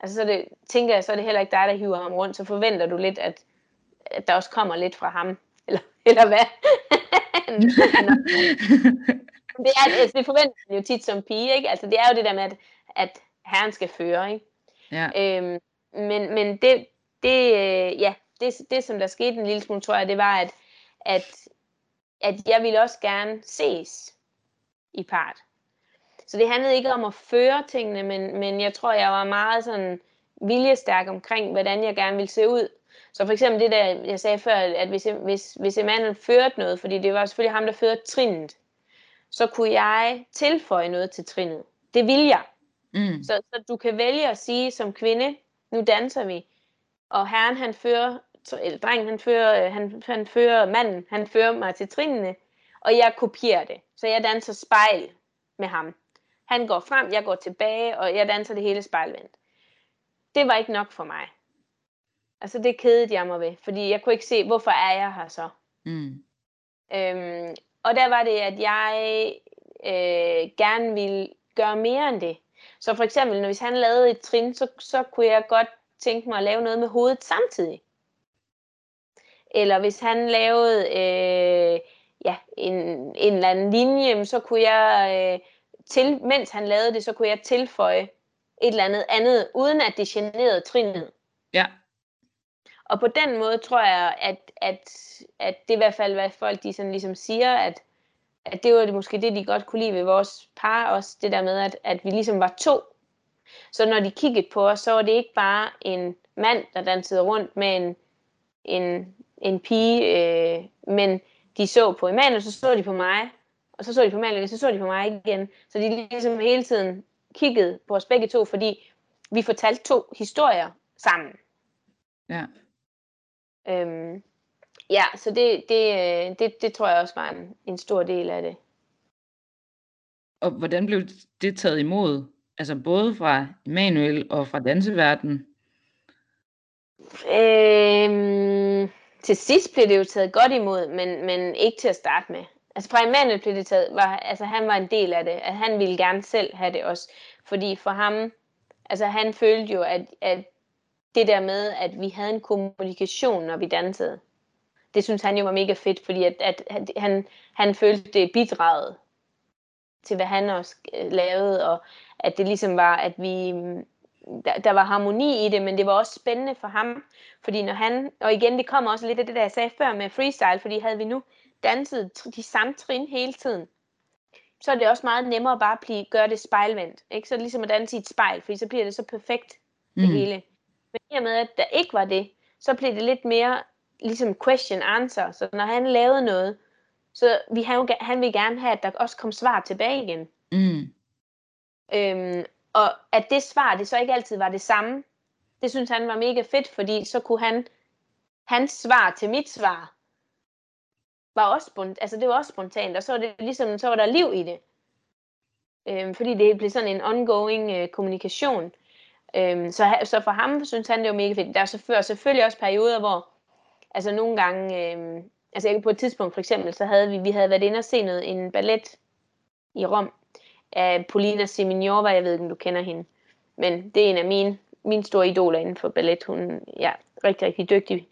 altså så det, tænker jeg, så er det heller ikke dig, der hiver ham rundt, så forventer du lidt, at, at der også kommer lidt fra ham. Eller, eller hvad? det, er, altså, det forventer man jo tit som pige, ikke? Altså det er jo det der med, at, at herren skal føre, ikke? ja. Øhm, men men det, det, øh, ja, det, det, som der skete en lille smule, tror jeg, det var, at, at, at jeg ville også gerne ses i part. Så det handlede ikke om at føre tingene, men, men jeg tror, jeg var meget sådan viljestærk omkring, hvordan jeg gerne ville se ud. Så for eksempel det der, jeg sagde før, at hvis, hvis, hvis Emanuel førte noget, fordi det var selvfølgelig ham, der førte trinnet, så kunne jeg tilføje noget til trinnet. Det ville jeg. Mm. Så, så du kan vælge at sige som kvinde, nu danser vi, og herren han fører, eller drengen han fører, øh, han, han fører manden, han fører mig til trinene, og jeg kopierer det. Så jeg danser spejl med ham. Han går frem, jeg går tilbage, og jeg danser det hele spejlvendt. Det var ikke nok for mig. Altså det kedede jeg mig ved, fordi jeg kunne ikke se, hvorfor er jeg her så. Mm. Øhm, og der var det, at jeg øh, gerne ville gøre mere end det. Så for eksempel, når hvis han lavede et trin, så, så kunne jeg godt tænke mig at lave noget med hovedet samtidig. Eller hvis han lavede øh, ja, en, en eller anden linje, så kunne jeg, øh, til, mens han lavede det, så kunne jeg tilføje et eller andet andet, uden at det generede trinet. Ja. Og på den måde tror jeg, at, at, at det er i hvert fald, hvad folk de sådan ligesom siger, at, at det var det måske det, de godt kunne lide ved vores par også, det der med, at, at vi ligesom var to. Så når de kiggede på os, så var det ikke bare en mand, der dansede rundt med en, en, en pige, øh, men de så på Emanuel, så så de på mig, og så så de på Emanuel, og så så de på mig igen. Så de ligesom hele tiden kiggede på os begge to, fordi vi fortalte to historier sammen. Ja. Øhm, ja, så det, det, øh, det, det tror jeg også var en, en stor del af det. Og hvordan blev det taget imod? Altså både fra Emanuel og fra danseverdenen? Øhm, til sidst blev det jo taget godt imod, men, men ikke til at starte med. Altså fra Emanuel blev det taget, var, altså han var en del af det, at han ville gerne selv have det også. Fordi for ham, altså han følte jo, at, at det der med, at vi havde en kommunikation, når vi dansede, det synes han jo var mega fedt, fordi at, at, at han, han følte det bidraget til, hvad han også øh, lavede, og at det ligesom var, at vi, mm, der, der var harmoni i det, men det var også spændende for ham, fordi når han, og igen, det kommer også lidt af det, der jeg sagde før med freestyle, fordi havde vi nu danset tr- de samme trin hele tiden, så er det også meget nemmere at bare blive, gøre det spejlvendt. Ikke? Så er det ligesom at danse i et spejl, fordi så bliver det så perfekt, det mm. hele. Men i og med, at der ikke var det, så blev det lidt mere ligesom question answer. Så når han lavede noget, så vi, han, han ville gerne have, at der også kom svar tilbage igen. Mm. Øhm, og at det svar, det så ikke altid var det samme, det synes han var mega fedt, fordi så kunne han, hans svar til mit svar, var også, spontant, altså det var også spontant, og så var det ligesom, så var der liv i det. Øhm, fordi det blev sådan en ongoing øh, kommunikation. Øhm, så, så for ham synes han, det var mega fedt. Der er selvfølgelig, selvfølgelig også perioder, hvor, altså nogle gange, øhm, altså jeg, på et tidspunkt for eksempel, så havde vi, vi havde været inde og se noget, en ballet i Rom, af Polina Semignova, jeg ved ikke, om du kender hende. Men det er en af mine, mine store idoler inden for ballet. Hun er ja, rigtig, rigtig dygtig.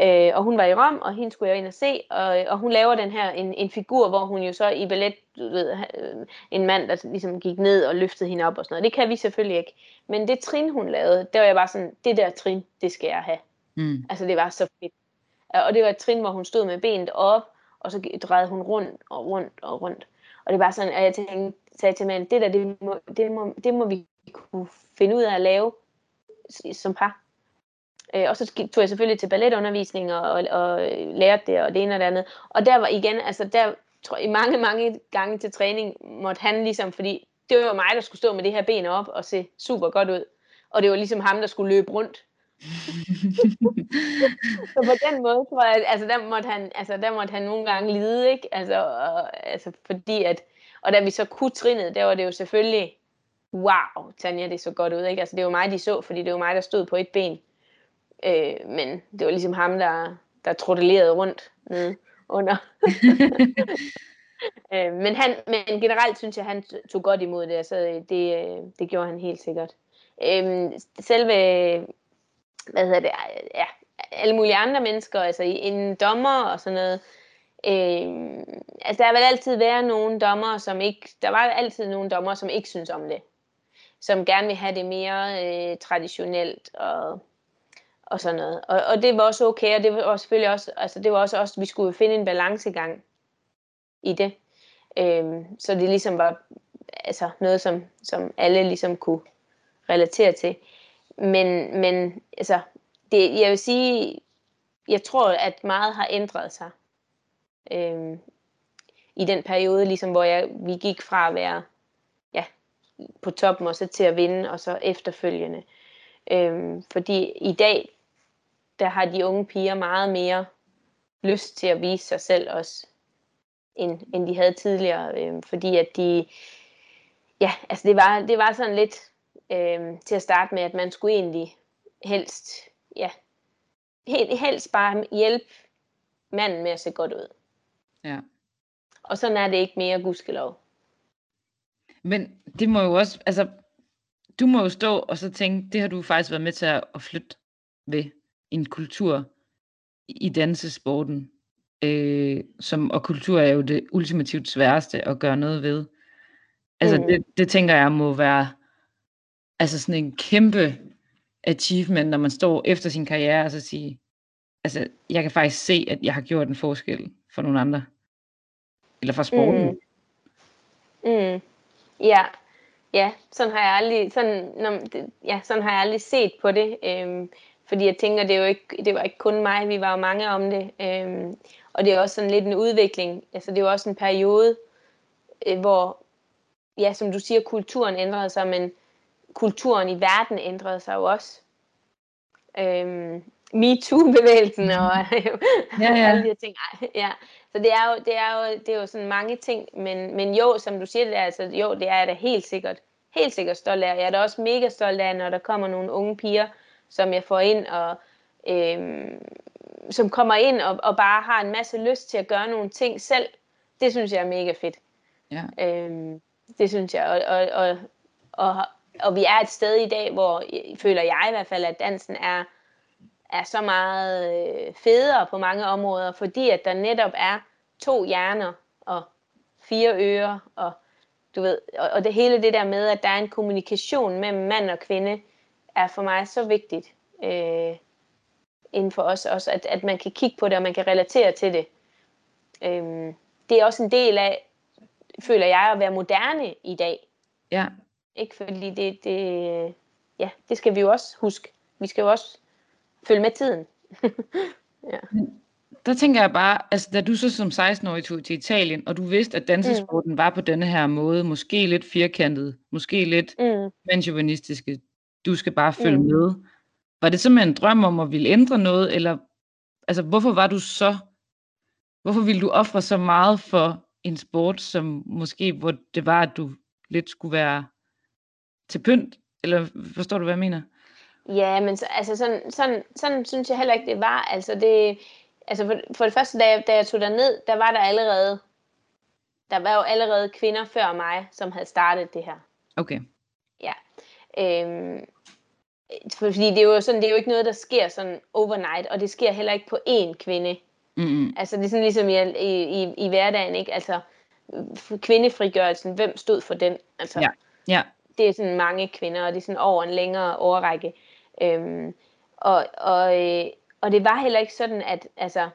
Øh, og hun var i Rom, og hende skulle jeg ind og se, og, og hun laver den her, en, en figur, hvor hun jo så i ballet, du ved, øh, en mand, der ligesom gik ned og løftede hende op og sådan noget. Det kan vi selvfølgelig ikke. Men det trin, hun lavede, det var jeg bare sådan, det der trin, det skal jeg have. Mm. Altså det var så fedt. Og det var et trin, hvor hun stod med benet op, og så drejede hun rundt og rundt og rundt. Og det var sådan, at jeg tænkte, sagde til manden, det der, det må, det, må, det må vi kunne finde ud af at lave som par. Øh, og så tog jeg selvfølgelig til balletundervisning og, og, og lærte det og det ene og det andet. Og der var igen, altså der tror jeg, mange, mange gange til træning måtte han ligesom, fordi det var mig, der skulle stå med det her ben op og se super godt ud. Og det var ligesom ham, der skulle løbe rundt. så på den måde tror jeg, altså der måtte han, altså der måtte han nogle gange lide, ikke? Altså, og, altså fordi at, og da vi så kunne trinnet, der var det jo selvfølgelig, wow, Tanja, det så godt ud, ikke? Altså det var mig, de så, fordi det var mig, der stod på et ben. Øh, men det var ligesom ham, der, der trotellerede rundt nede under. øh, men, han, men generelt synes jeg, han tog godt imod det. Altså, det, det gjorde han helt sikkert. Øh, selve, hvad hedder det, ja, alle mulige andre mennesker, altså en dommer og sådan noget, Øh, altså der vil altid være nogle dommer, som ikke, der var altid nogle dommer, som ikke synes om det. Som gerne vil have det mere øh, traditionelt og og sådan noget. Og, og det var også okay, og det var selvfølgelig også, altså det var også også, vi skulle finde en balancegang i det. Øhm, så det ligesom var altså noget, som, som alle ligesom kunne relatere til. Men, men altså, det, jeg vil sige, jeg tror, at meget har ændret sig. Øhm, I den periode, ligesom, hvor jeg, vi gik fra at være ja, på toppen og så til at vinde, og så efterfølgende. Øhm, fordi i dag, der har de unge piger meget mere lyst til at vise sig selv også, end, end de havde tidligere. Øh, fordi at de, ja, altså det var, det var sådan lidt øh, til at starte med, at man skulle egentlig helst, ja, helst bare hjælpe manden med at se godt ud. Ja. Og sådan er det ikke mere, gudskelov. Men det må jo også, altså, du må jo stå og så tænke, det har du faktisk været med til at, at flytte ved en kultur i dansesporten. Øh, som, og kultur er jo det ultimativt sværeste at gøre noget ved. Altså mm. det, det tænker jeg må være altså sådan en kæmpe achievement, når man står efter sin karriere og så siger, altså jeg kan faktisk se, at jeg har gjort en forskel for nogle andre. Eller for sporten. Mm. Mm. Ja, ja, sådan har jeg aldrig, sådan, når, ja, sådan har jeg aldrig set på det. Øhm, fordi jeg tænker, det, er jo ikke, det var ikke kun mig, vi var jo mange om det. Øhm, og det er også sådan lidt en udvikling. Altså det er jo også en periode, øh, hvor, ja, som du siger, kulturen ændrede sig, men kulturen i verden ændrede sig jo også. Øhm, MeToo-bevægelsen og ja, ja. alle de her ting. Ja. Så det er, jo, det, er jo, det er jo sådan mange ting, men, men jo, som du siger, det er, altså, jo, det er jeg da helt sikkert, helt sikkert stolt af. Jeg er da også mega stolt af, når der kommer nogle unge piger, som jeg får ind, og øh, som kommer ind og, og bare har en masse lyst til at gøre nogle ting selv. Det synes jeg er mega fedt. Ja. Øh, det synes jeg. Og, og, og, og, og vi er et sted i dag, hvor føler jeg i hvert fald, at dansen er, er så meget øh, federe på mange områder, fordi at der netop er to hjerner og fire ører, og du ved, og, og det hele det der med, at der er en kommunikation mellem mand og kvinde, er for mig så vigtigt øh, inden for os også, at, at man kan kigge på det, og man kan relatere til det. Øh, det er også en del af føler jeg, at være moderne i dag. Ja. Ikke fordi det, det, ja, det skal vi jo også huske. Vi skal jo også følge med tiden. ja. Der tænker jeg bare, altså da du så som 16-årig tog til Italien, og du vidste, at dansesporten mm. var på denne her måde, måske lidt firkantet, måske lidt mm. manchuvinistiske, du skal bare følge mm. med. Var det simpelthen en drøm om at ville ændre noget, eller altså hvorfor var du så, hvorfor ville du ofre så meget for en sport, som måske, hvor det var, at du lidt skulle være til pynt, eller forstår du, hvad jeg mener? Ja, men så, altså sådan, sådan, sådan synes jeg heller ikke, det var. Altså, det, altså for, for det første, da jeg, da jeg tog ned, der var der allerede, der var jo allerede kvinder før mig, som havde startet det her. Okay. Ja. Øhm, fordi det er jo sådan, det er jo ikke noget, der sker sådan overnight, og det sker heller ikke på én kvinde. Mm-hmm. Altså det er sådan ligesom i, i, i, i hverdagen, ikke? Altså kvindefrigørelsen, hvem stod for den? Altså, ja. Ja. Det er sådan mange kvinder, og det er sådan over en længere overrække. Øhm, og, og, øh, og det var heller ikke sådan, at, altså,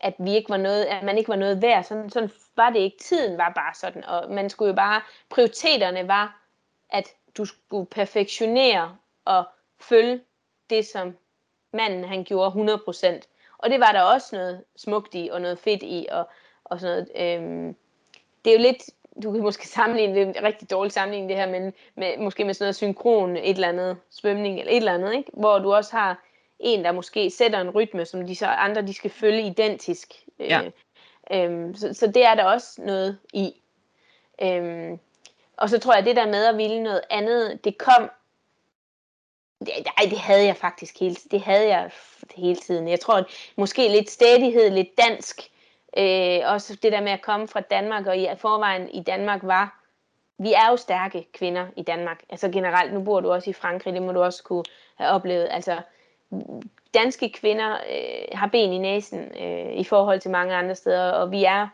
at vi ikke var noget, at man ikke var noget værd. Sådan, sådan var det ikke. Tiden var bare sådan, og man skulle jo bare, prioriteterne var, at du skulle perfektionere og følge det, som manden han gjorde 100%. Og det var der også noget smukt i, og noget fedt i, og, og sådan noget. Øhm, det er jo lidt, du kan måske sammenligne, det er en rigtig dårlig sammenligning det her, men med, måske med sådan noget synkron, et eller andet svømning, eller et eller andet, ikke? hvor du også har en, der måske sætter en rytme, som de så andre, de skal følge identisk. Ja. Øh, øhm, så, så det er der også noget i. Øhm, og så tror jeg, at det der med at ville noget andet, det kom Nej, det havde jeg faktisk hele, det havde jeg hele tiden. Jeg tror, at måske lidt stædighed, lidt dansk. Øh, også det der med at komme fra Danmark, og i forvejen i Danmark var, vi er jo stærke kvinder i Danmark. Altså generelt, nu bor du også i Frankrig, det må du også kunne have oplevet. Altså, danske kvinder øh, har ben i næsen øh, i forhold til mange andre steder, og vi er,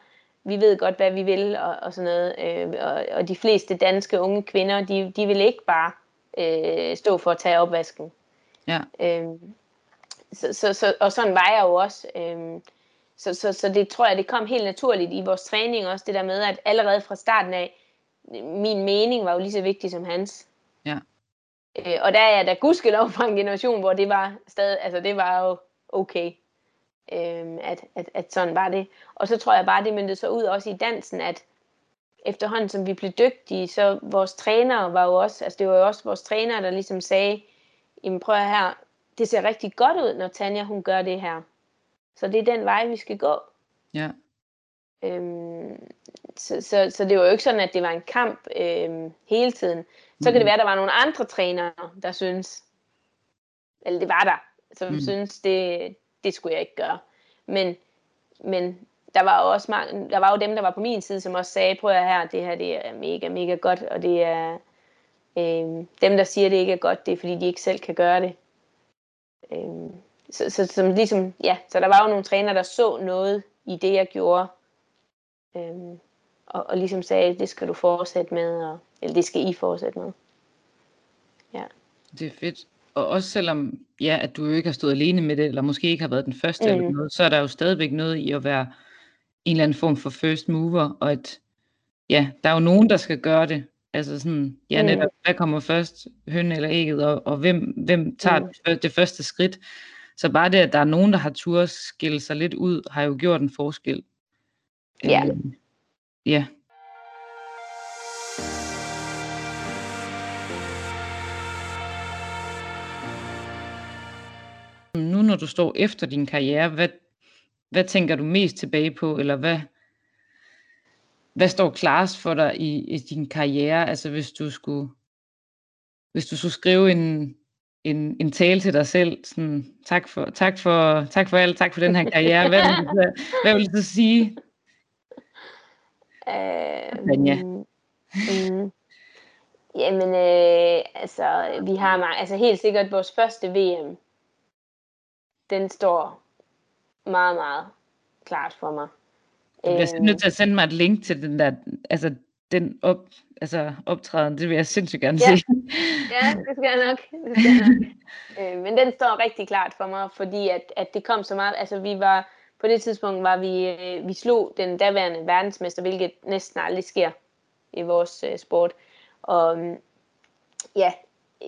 vi ved godt, hvad vi vil, og, og sådan noget. Øh, og, og de fleste danske unge kvinder, de, de vil ikke bare øh, stå for at tage opvasken. Ja. Øhm, så, så, så, og sådan var jeg jo også. Øhm, så, så, så det tror jeg, det kom helt naturligt i vores træning også, det der med, at allerede fra starten af, min mening var jo lige så vigtig som hans. Ja. Øh, og der er jeg da gudskelov fra en generation, hvor det var stadig, altså det var jo okay, øhm, at, at, at sådan var det. Og så tror jeg bare, det myndede så ud også i dansen, at efterhånden som vi blev dygtige, så vores trænere var jo også, altså det var jo også vores trænere, der ligesom sagde, jamen prøv her, det ser rigtig godt ud, når Tanja hun gør det her. Så det er den vej, vi skal gå. Ja. Øhm, så, så, så det var jo ikke sådan, at det var en kamp øhm, hele tiden. Så mm. kan det være, at der var nogle andre trænere, der synes, eller det var der, som mm. synes, det, det skulle jeg ikke gøre. Men, men der var jo også mange, der var jo dem, der var på min side, som også sagde, prøv at her, det her det er mega, mega godt, og det er øh, dem, der siger, det ikke er godt, det er fordi, de ikke selv kan gøre det. Øh, så, så, som ligesom, ja, så der var jo nogle trænere, der så noget i det, jeg gjorde, øh, og, og ligesom sagde, det skal du fortsætte med, og, eller det skal I fortsætte med. Ja. Det er fedt. Og også selvom, ja, at du jo ikke har stået alene med det, eller måske ikke har været den første mm. eller noget, så er der jo stadigvæk noget i at være en eller anden form for first mover, og at ja, der er jo nogen, der skal gøre det. Altså sådan, ja, mm. netop, hvad kommer først, høn eller ægget, og, og hvem, hvem tager mm. det, første skridt. Så bare det, at der er nogen, der har tur skille sig lidt ud, har jo gjort en forskel. Ja. Øh, ja. Nu når du står efter din karriere, hvad, hvad tænker du mest tilbage på, eller hvad, hvad står klarest for dig i, i din karriere? Altså hvis du skulle, hvis du skulle skrive en, en, en tale til dig selv, sådan, tak for, tak for, tak for alt, tak for den her karriere, hvad vil du, hvad vil du sige? Øh, ja. mm, jamen, øh, altså, vi har altså helt sikkert vores første VM, den står meget, meget klart for mig. Du bliver øhm, nødt til at sende mig et link til den der, altså den op, altså optræden, det vil jeg sindssygt gerne ja. se. ja, det skal jeg nok. Det skal jeg nok. øh, men den står rigtig klart for mig, fordi at, at det kom så meget, altså vi var på det tidspunkt var vi, øh, vi slog den daværende verdensmester, hvilket næsten aldrig sker i vores øh, sport. Og øh, ja,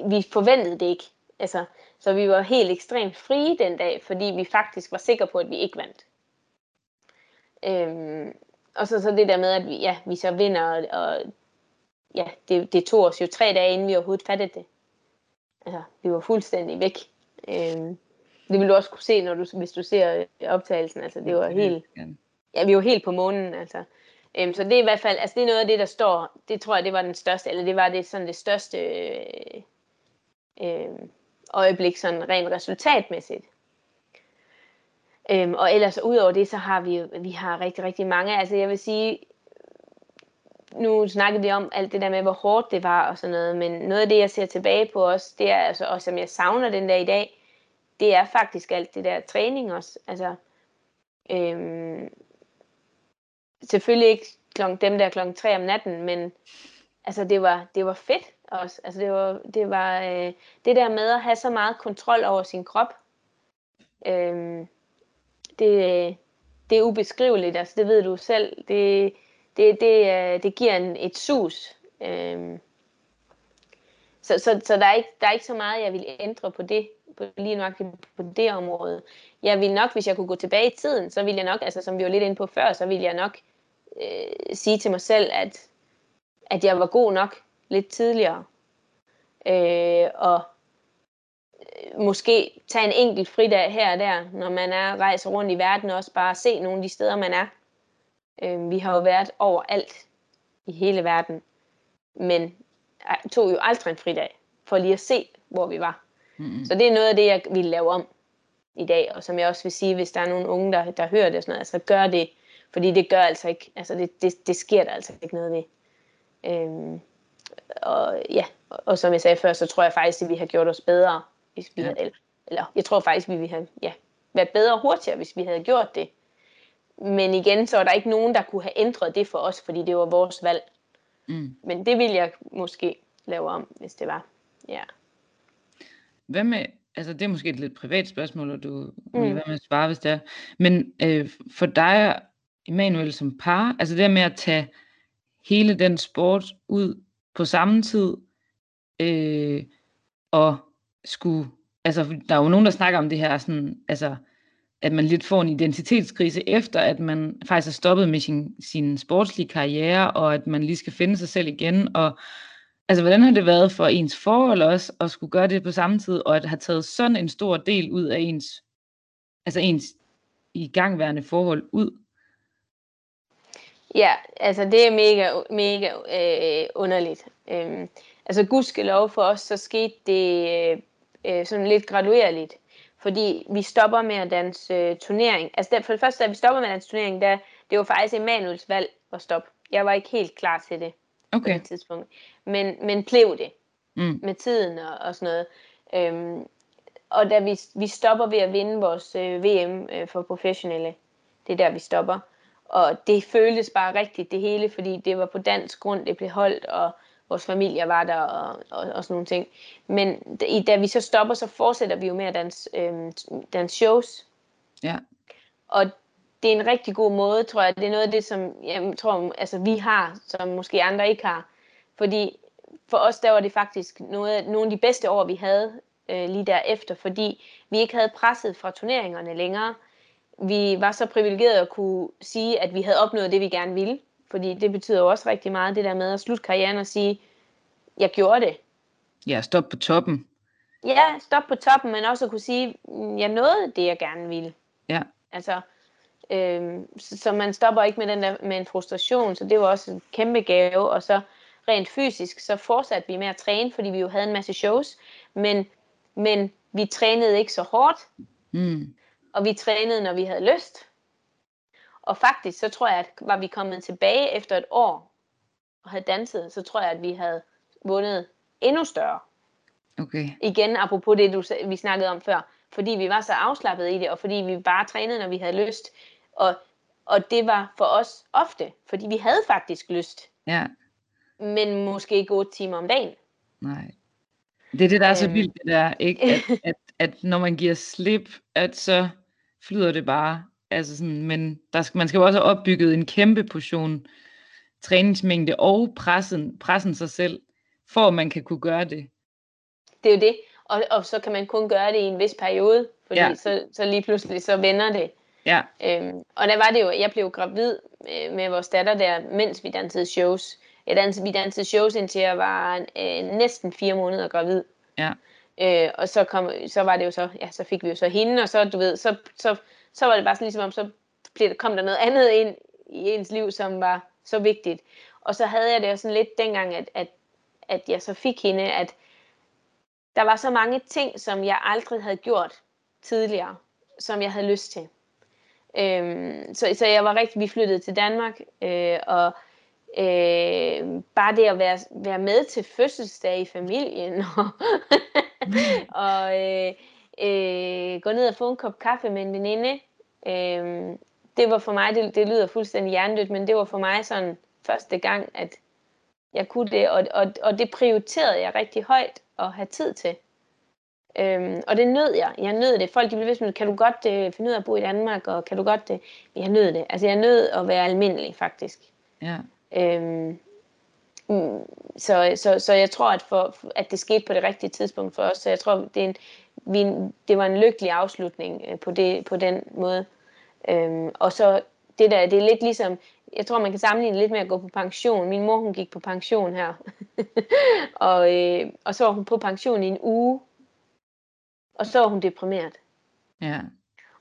vi forventede det ikke. Altså, så vi var helt ekstremt frie den dag, fordi vi faktisk var sikre på, at vi ikke vandt. Øhm, og så, så det der med, at vi, ja, vi så vinder, og, og ja, det, det tog os jo tre dage, inden vi overhovedet fattede det. Altså, vi var fuldstændig væk. Øhm, det vil du også kunne se, når du, hvis du ser optagelsen. Altså, det var helt, ja, vi var helt på månen. Altså. Øhm, så det er i hvert fald, altså det er noget af det, der står, det tror jeg, det var den største, eller det var det, sådan det største øh, øh, øjeblik, sådan rent resultatmæssigt. Øhm, og ellers udover det, så har vi vi har rigtig, rigtig mange. Altså jeg vil sige, nu snakkede vi om alt det der med, hvor hårdt det var og sådan noget, men noget af det, jeg ser tilbage på også, det er altså, og som jeg savner den dag i dag, det er faktisk alt det der træning også. Altså, øhm, selvfølgelig ikke klok, dem der klokken 3 om natten, men altså det var, det var fedt også. Altså det var, det var øh, det der med at have så meget kontrol over sin krop. Øh, det, det er ubeskriveligt, altså det ved du selv. Det, det, det, øh, det giver en, et sus. Øh, så, så, så der, er ikke, der er ikke så meget, jeg vil ændre på det, på lige nok på det område. Jeg vil nok, hvis jeg kunne gå tilbage i tiden, så ville jeg nok, altså som vi var lidt inde på før, så ville jeg nok øh, sige til mig selv, at, at jeg var god nok lidt tidligere. Øh, og øh, måske tage en enkelt fridag her og der, når man er rejser rundt i verden, og også bare se nogle af de steder, man er. Øh, vi har jo været overalt i hele verden, men tog jo aldrig en fridag, for lige at se, hvor vi var. Mm. Så det er noget af det, jeg vil lave om i dag, og som jeg også vil sige, hvis der er nogle unge, der, der hører det, sådan noget, altså gør det, fordi det gør altså ikke, altså det, det, det sker der altså ikke noget ved. Øhm, og ja, og, som jeg sagde før, så tror jeg faktisk, at vi har gjort os bedre, hvis vi ja. havde, eller, eller jeg tror faktisk, at vi have ja, været bedre hurtigere, hvis vi havde gjort det. Men igen, så er der ikke nogen, der kunne have ændret det for os, fordi det var vores valg. Mm. Men det ville jeg måske lave om, hvis det var. Ja. Hvad med, altså det er måske et lidt privat spørgsmål, og du mm. vil være med at svare, hvis det er. Men øh, for dig Emanuel som par, altså det med at tage hele den sport ud på samme tid, øh, og skulle, altså der er jo nogen, der snakker om det her, sådan, altså, at man lidt får en identitetskrise efter, at man faktisk har stoppet med sin, sin sportslige karriere, og at man lige skal finde sig selv igen, og altså, hvordan har det været for ens forhold også, at skulle gøre det på samme tid, og at have taget sådan en stor del ud af ens, altså ens igangværende forhold ud? Ja, altså det er mega, mega øh, underligt. Øhm, altså gudskelov for os, så skete det øh, øh, sådan lidt graduerligt. Fordi vi stopper med at danse øh, turnering. Altså der, for det første, da vi stopper med at danse turnering, der, det var faktisk Emanuels valg at stoppe. Jeg var ikke helt klar til det okay. på det tidspunkt. Men, men blev det mm. med tiden og, og sådan noget. Øhm, og da vi, vi stopper ved at vinde vores øh, VM øh, for professionelle, det er der, vi stopper. Og det føltes bare rigtigt det hele, fordi det var på dansk grund, det blev holdt, og vores familie var der, og, og, og sådan nogle ting. Men da, da vi så stopper, så fortsætter vi jo med at danse, øh, danse shows. Ja. Og det er en rigtig god måde, tror jeg. Det er noget af det, som jeg tror, altså, vi har, som måske andre ikke har. Fordi for os, der var det faktisk noget, nogle af de bedste år, vi havde øh, lige derefter, fordi vi ikke havde presset fra turneringerne længere vi var så privilegerede at kunne sige, at vi havde opnået det, vi gerne ville. Fordi det betyder jo også rigtig meget, det der med at slutte karrieren og sige, jeg gjorde det. Ja, stop på toppen. Ja, stop på toppen, men også at kunne sige, mm, jeg nåede det, jeg gerne ville. Ja. Altså, øhm, så, så man stopper ikke med den der med en frustration, så det var også en kæmpe gave. Og så rent fysisk, så fortsatte vi med at træne, fordi vi jo havde en masse shows, men, men vi trænede ikke så hårdt. Mm og vi trænede, når vi havde lyst. Og faktisk, så tror jeg, at var vi kommet tilbage efter et år og havde danset, så tror jeg, at vi havde vundet endnu større. Okay. Igen, apropos det, du, vi snakkede om før. Fordi vi var så afslappet i det, og fordi vi bare trænede, når vi havde lyst. Og, og det var for os ofte, fordi vi havde faktisk lyst. Ja. Men måske ikke otte timer om dagen. Nej. Det er det, der er så øhm. vildt, det der, ikke? At, at, at når man giver slip, at så flyder det bare. Altså sådan, men der skal, man skal jo også have opbygget en kæmpe portion træningsmængde og pressen, pressen sig selv, for at man kan kunne gøre det. Det er jo det. Og, og så kan man kun gøre det i en vis periode, fordi Ja. så, så lige pludselig så vender det. Ja, Øhm, og der var det jo, jeg blev gravid øh, med vores datter der, mens vi dansede shows. Jeg dansede, vi dansede shows indtil jeg var øh, næsten fire måneder gravid. ja, Øh, og så, kom, så var det jo så, ja, så fik vi jo så hende, og så, du ved, så, så, så var det bare sådan ligesom om, så blev, kom der noget andet ind i ens liv, som var så vigtigt. Og så havde jeg det jo sådan lidt dengang, at, at, at jeg så fik hende, at der var så mange ting, som jeg aldrig havde gjort tidligere, som jeg havde lyst til. Øhm, så, så jeg var rigtig, vi flyttede til Danmark, øh, og øh, bare det at være, være med til fødselsdag i familien, og, og øh, øh, gå ned og få en kop kaffe med en veninde, øh, det var for mig, det, det lyder fuldstændig hjernedødt, men det var for mig sådan første gang, at jeg kunne det, og, og, og det prioriterede jeg rigtig højt at have tid til. Øhm, og det nød jeg. Jeg nød det. Folk de blev ved med, kan du godt øh, finde ud af at bo i Danmark, og kan du godt det? Øh? Jeg nød det. Altså jeg nød at være almindelig, faktisk. ja, Øhm, mm, så, så, så jeg tror, at, for, at det skete på det rigtige tidspunkt for os. Så jeg tror, det, er en, vi, det var en lykkelig afslutning øh, på, det, på den måde. Øhm, og så det der, det er lidt ligesom, jeg tror, man kan sammenligne lidt med at gå på pension. Min mor, hun gik på pension her. og, øh, og så var hun på pension i en uge. Og så var hun deprimeret. ja,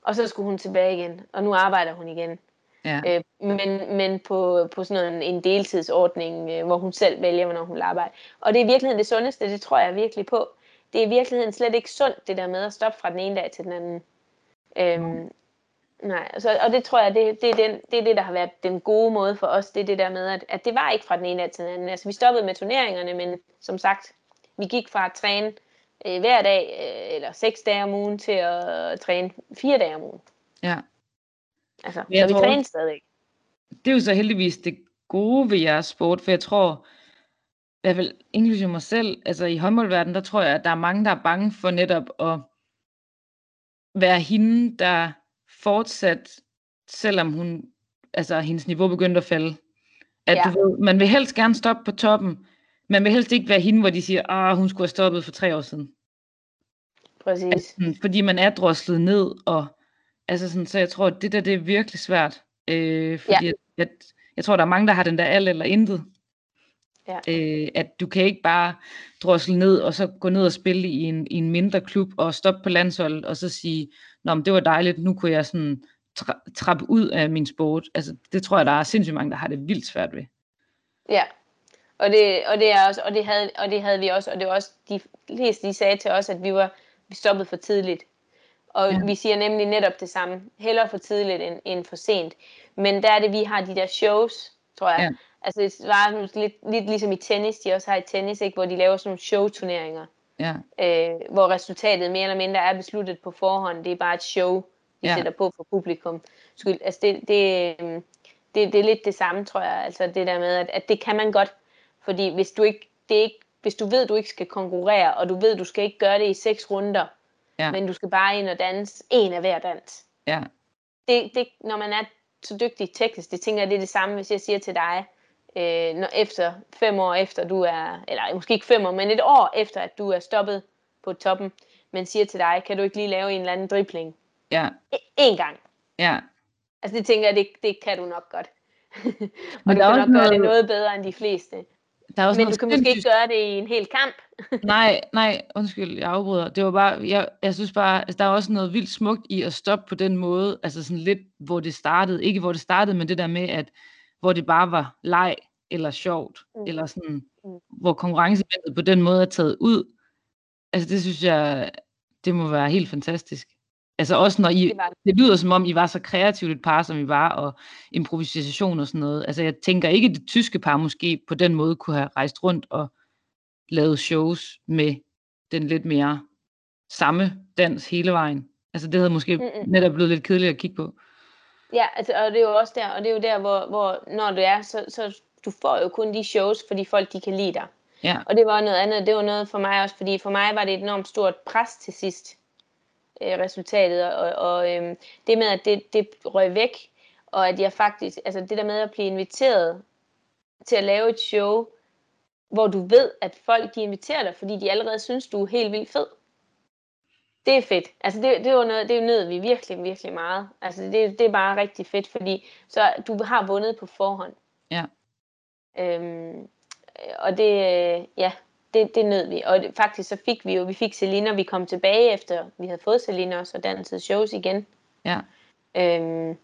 Og så skulle hun tilbage igen. Og nu arbejder hun igen. Ja, Øh, men men på, på sådan noget, en deltidsordning, øh, hvor hun selv vælger, hvornår hun vil arbejde. Og det er i virkeligheden det sundeste, det tror jeg virkelig på. Det er i virkeligheden slet ikke sundt, det der med at stoppe fra den ene dag til den anden. Øhm, nej, altså, og det tror jeg, det, det, er den, det er det, der har været den gode måde for os. Det er det der med, at, at det var ikke fra den ene dag til den anden. Altså, vi stoppede med turneringerne, men som sagt, vi gik fra at træne øh, hver dag, øh, eller seks dage om ugen, til at træne fire dage om ugen. ja. Altså, Jeg så vi tror- træner stadigvæk. Det er jo så heldigvis det gode ved jeres sport, for jeg tror, i hvert fald inklusive mig selv, altså i håndboldverdenen, der tror jeg, at der er mange, der er bange for netop at være hende, der fortsat, selvom hun, altså hendes niveau begyndte at falde. At Ja. du ved, man vil helst gerne stoppe på toppen, man vil helst ikke være hende, hvor de siger, ah, hun skulle have stoppet for tre år siden. Præcis. Sådan, fordi man er droslet ned, og altså sådan, så jeg tror, at det der, det er virkelig svært. Øh, fordi ja. jeg, jeg tror, der er mange, der har den der alt eller intet. Ja. Øh, at du kan ikke bare drosle ned, og så gå ned og spille i en, i en mindre klub, og stoppe på landsholdet, og så sige, Nå, men det var dejligt, nu kunne jeg sådan tra- trappe ud af min sport. Altså, det tror jeg, der er sindssygt mange, der har det vildt svært ved. Ja. Og det, og det er også, og det havde, og det havde vi også, og det var også, de fleste de sagde til os, at vi var, vi stoppede for tidligt. Og Ja. vi siger nemlig netop det samme. Hellere for tidligt end, end for sent. Men der er det, vi har de der shows, tror jeg. Ja. Altså det var lidt, lidt ligesom i tennis, de også har i tennis, ikke? hvor de laver sådan nogle showturneringer. Ja, øh, hvor resultatet mere eller mindre er besluttet på forhånd. Det er bare et show, vi Ja. sætter på for publikum. Skyld. Altså det, det, øhm, det, det er lidt det samme, tror jeg. Altså det der med, at, at det kan man godt. Fordi hvis du ikke, det er ikke, hvis du ved, du ikke skal konkurrere, og du ved, du skal ikke gøre det i seks runder, Ja. men du skal bare ind og danse en af hver dans. ja, Det, det, når man er så dygtig teknisk, det tænker jeg, det er det samme, hvis jeg siger til dig, øh, når efter fem år efter du er, eller måske ikke fem år, men et år efter, at du er stoppet på toppen, men siger til dig, kan du ikke lige lave en eller anden dribling? ja, En gang. ja. Altså det tænker jeg, det, det kan du nok godt. og Men du kan nok gøre det noget- noget bedre end de fleste. Der er også Men du kan måske ikke gøre det i en hel kamp. Nej, nej, undskyld, jeg afbryder. Det var bare, jeg, jeg synes bare, altså, der er også noget vildt smukt i at stoppe på den måde, altså sådan lidt, hvor det startede. Ikke hvor det startede, men det der med, at hvor det bare var leg, eller sjovt, mm. Eller sådan, Mm. hvor konkurrencevendet på den måde er taget ud. Altså det synes jeg, det må være helt fantastisk. Altså også når I, Det lyder som om I var så kreativt et par, som I var, og improvisation og sådan noget. Altså jeg tænker ikke, at det tyske par måske på den måde kunne have rejst rundt og lavet shows med den lidt mere samme dans hele vejen. Altså det havde måske Mm-mm. netop blevet lidt kedeligt at kigge på. Ja, altså, og det er jo også der, og det er jo der, hvor, hvor når du er, så, så du får jo kun de shows, fordi folk de kan lide dig. Ja, Og det var noget andet, det var noget for mig også, fordi for mig var det et enormt stort pres til sidst. Øh, resultatet, og, og øh, det med, at det, det røg væk, og at jeg faktisk, altså det der med at blive inviteret til at lave et show, hvor du ved, at folk de inviterer dig, fordi de allerede synes, du er helt vildt fed. Det er fedt. Altså det, det, var noget, det nød vi virkelig, virkelig meget. Altså det, det er bare rigtig fedt, fordi så du har vundet på forhånd. Ja. Øhm, og det, ja, det, det nød vi. Og det, faktisk så fik vi jo, vi fik Selina, og vi kom tilbage efter, vi havde fået Selina også, og dansede shows igen. Ja. Øhm,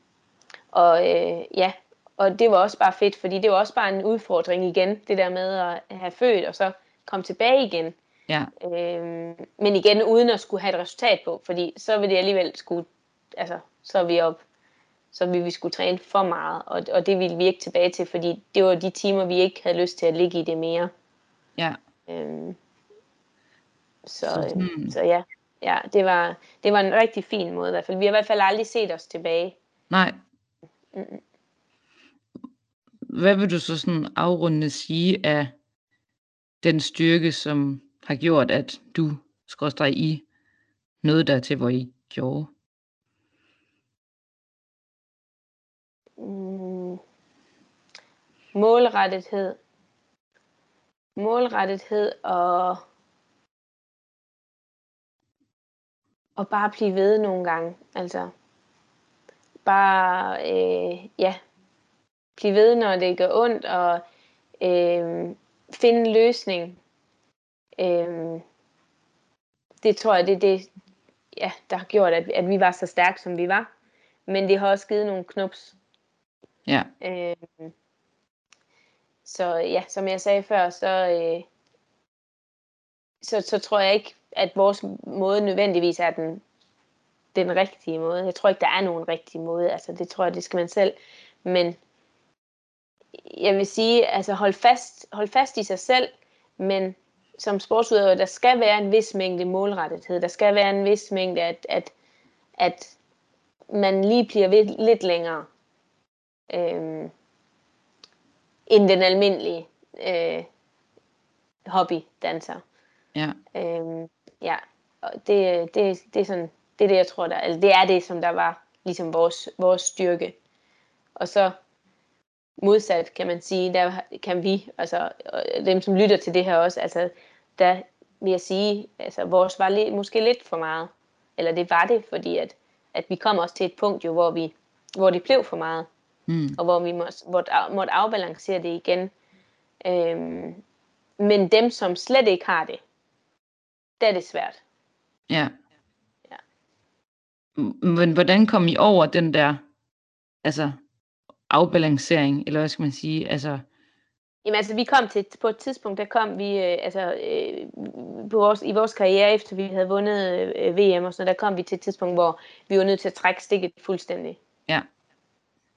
og øh, ja, og det var også bare fedt, fordi det var også bare en udfordring igen, det der med at have født, og så komme tilbage igen. Ja. Øhm, men igen uden at skulle have et resultat på, fordi så vil det alligevel skulle, altså så er vi op, så vil vi skulle træne for meget, og, og det ville vi ikke tilbage til, fordi det var de timer, vi ikke havde lyst til at ligge i det mere. Ja. Øhm, så, Så så, ja, ja det, var, det var en rigtig fin måde i hvert fald. Vi har i hvert fald aldrig set os tilbage. Nej. Mm-mm. Hvad vil du så sådan afrundende sige af den styrke, som har gjort, at du, skråstrej I, nåede der til, hvor I gjorde? Mm, målrettethed. Målrettethed og og bare blive ved nogle gange. Altså bare øh, ja blive ved, når det gør ondt og øh, finde en løsning. Øh, det tror jeg, det er det, ja, der har gjort, at, at vi var så stærke, som vi var. Men det har også givet nogle knups. Ja. Øh, så ja, som jeg sagde før, så, øh, så, så tror jeg ikke, at vores måde nødvendigvis er den, den rigtige måde. Jeg tror ikke, der er nogen rigtig måde. Altså, det tror jeg, det skal man selv. Men jeg vil sige, altså hold fast, hold fast i sig selv, men som sportsudøver, der skal være en vis mængde målrettethed. Der skal være en vis mængde, at, at, at man lige bliver ved lidt længere øhm, end den almindelige øh, hobbydanser. Ja. Øhm, ja, og det, det, det er sådan, det er det, jeg tror, der, altså det er det, som der var ligesom vores, vores styrke. Og så modsat, kan man sige, der kan vi, altså og dem, som lytter til det her også, altså der vil jeg sige, altså vores var lidt, måske lidt for meget. Eller det var det, fordi at, at vi kom også til et punkt jo, hvor, vi, hvor det blev for meget. Mm. Og hvor vi måtte, af- måtte afbalancere det igen. Øhm, men dem, som slet ikke har det, der er det svært. Ja. Ja. Men hvordan kom I over den der, altså, afbalancering, eller hvad skal man sige, altså, Jamen altså, vi kom til, på et tidspunkt, der kom vi, øh, altså, øh, på vores, i vores karriere, efter vi havde vundet øh, VM og sådan noget, der kom vi til et tidspunkt, hvor vi var nødt til at trække stikket fuldstændig. Ja.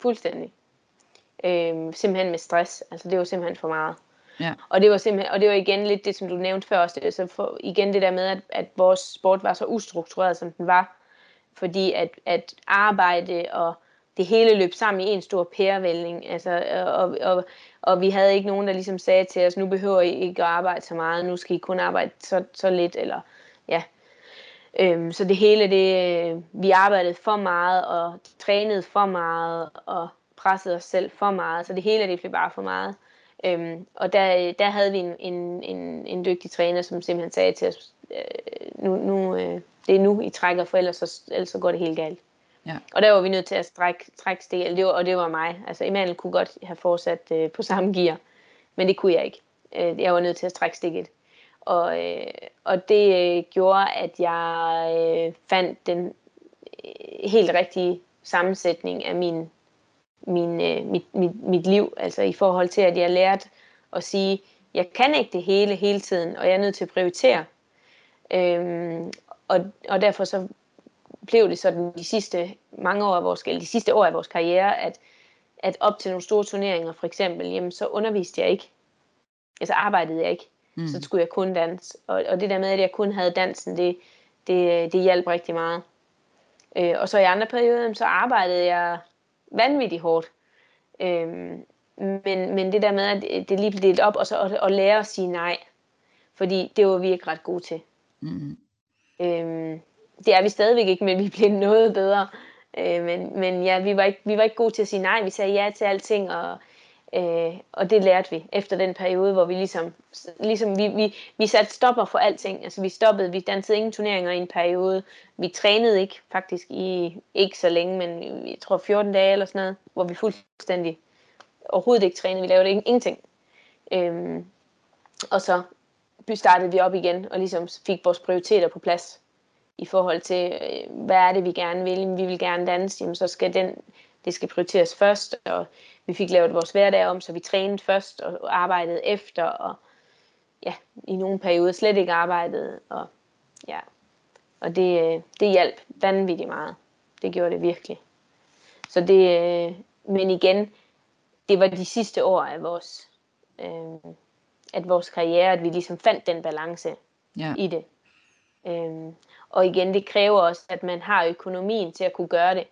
Fuldstændig. Øh, simpelthen med stress. Altså, det var simpelthen for meget. Ja. Og det var simpelthen, og det var igen lidt det, som du nævnte før også, så for, igen det der med, at, at vores sport var så ustruktureret, som den var, fordi at, at arbejde og det hele løb sammen i en stor pærevælling, altså, og, og, og vi havde ikke nogen, der ligesom sagde til os, nu behøver I ikke at arbejde så meget, nu skal I kun arbejde så, så lidt, eller ja. Øhm, så det hele, det, vi arbejdede for meget, og trænede for meget, og pressede os selv for meget, så det hele, det blev bare for meget. Øhm, og der, der havde vi en, en, en, en dygtig træner, som simpelthen sagde til os, øh, nu, nu, øh, det er nu, I trækker, for ellers så, ellers så går det helt galt. Ja. Og der var vi nødt til at strække, trække stik, det var, og det var mig. Altså Emanuel kunne godt have fortsat øh, på samme gear, men det kunne jeg ikke. Øh, jeg var nødt til at trække stikket. Og, øh, og det øh, gjorde, at jeg øh, fandt den øh, helt rigtige sammensætning af min, min, øh, mit, mit, mit liv. Altså i forhold til, at jeg lærte at sige, jeg kan ikke det hele hele tiden, og jeg er nødt til at prioritere. Øhm, og, og derfor så blev det sådan de sidste mange år af vores, eller de sidste år af vores karriere, at, at op til nogle store turneringer for eksempel, jamen så underviste jeg ikke. Altså arbejdede jeg ikke. Mm. Så skulle jeg kun danse. Og, og det der med, at jeg kun havde dansen, det, det, det hjalp rigtig meget. Øh, og så i andre perioder, så arbejdede jeg vanvittigt hårdt. Øhm, men, men det der med, at det lige blev delt op, og så at, at lære at sige nej. Fordi det var vi ikke ret gode til. mm, Øhm, det er vi stadigvæk ikke, men vi bliver noget bedre. Øh, men, men ja, vi var, ikke, vi var ikke gode til at sige nej. Vi sagde ja til alting, og, øh, og det lærte vi efter den periode, hvor vi ligesom, ligesom vi, vi, vi satte stopper for alting. Altså vi stoppede, vi dansede ingen turneringer i en periode. Vi trænede ikke faktisk i ikke så længe, men jeg tror 14 dage eller sådan noget, hvor vi fuldstændig overhovedet ikke trænede. Vi lavede ingenting. Øhm, og så startede vi op igen og ligesom fik vores prioriteter på plads i forhold til, øh, hvad er det, vi gerne vil. Vi vil gerne danse, jamen, så skal den, det skal prioriteres først, og vi fik lavet vores hverdag om, så vi trænede først og arbejdede efter, og ja, i nogle perioder slet ikke arbejdede, og ja, og det, øh, det hjalp vanvittigt meget. Det gjorde det virkelig. Så det, øh, men igen, det var de sidste år af vores, øh, at vores karriere, at vi ligesom fandt den balance ja. i det. Øh, og igen, det kræver også, at man har økonomien til at kunne gøre det.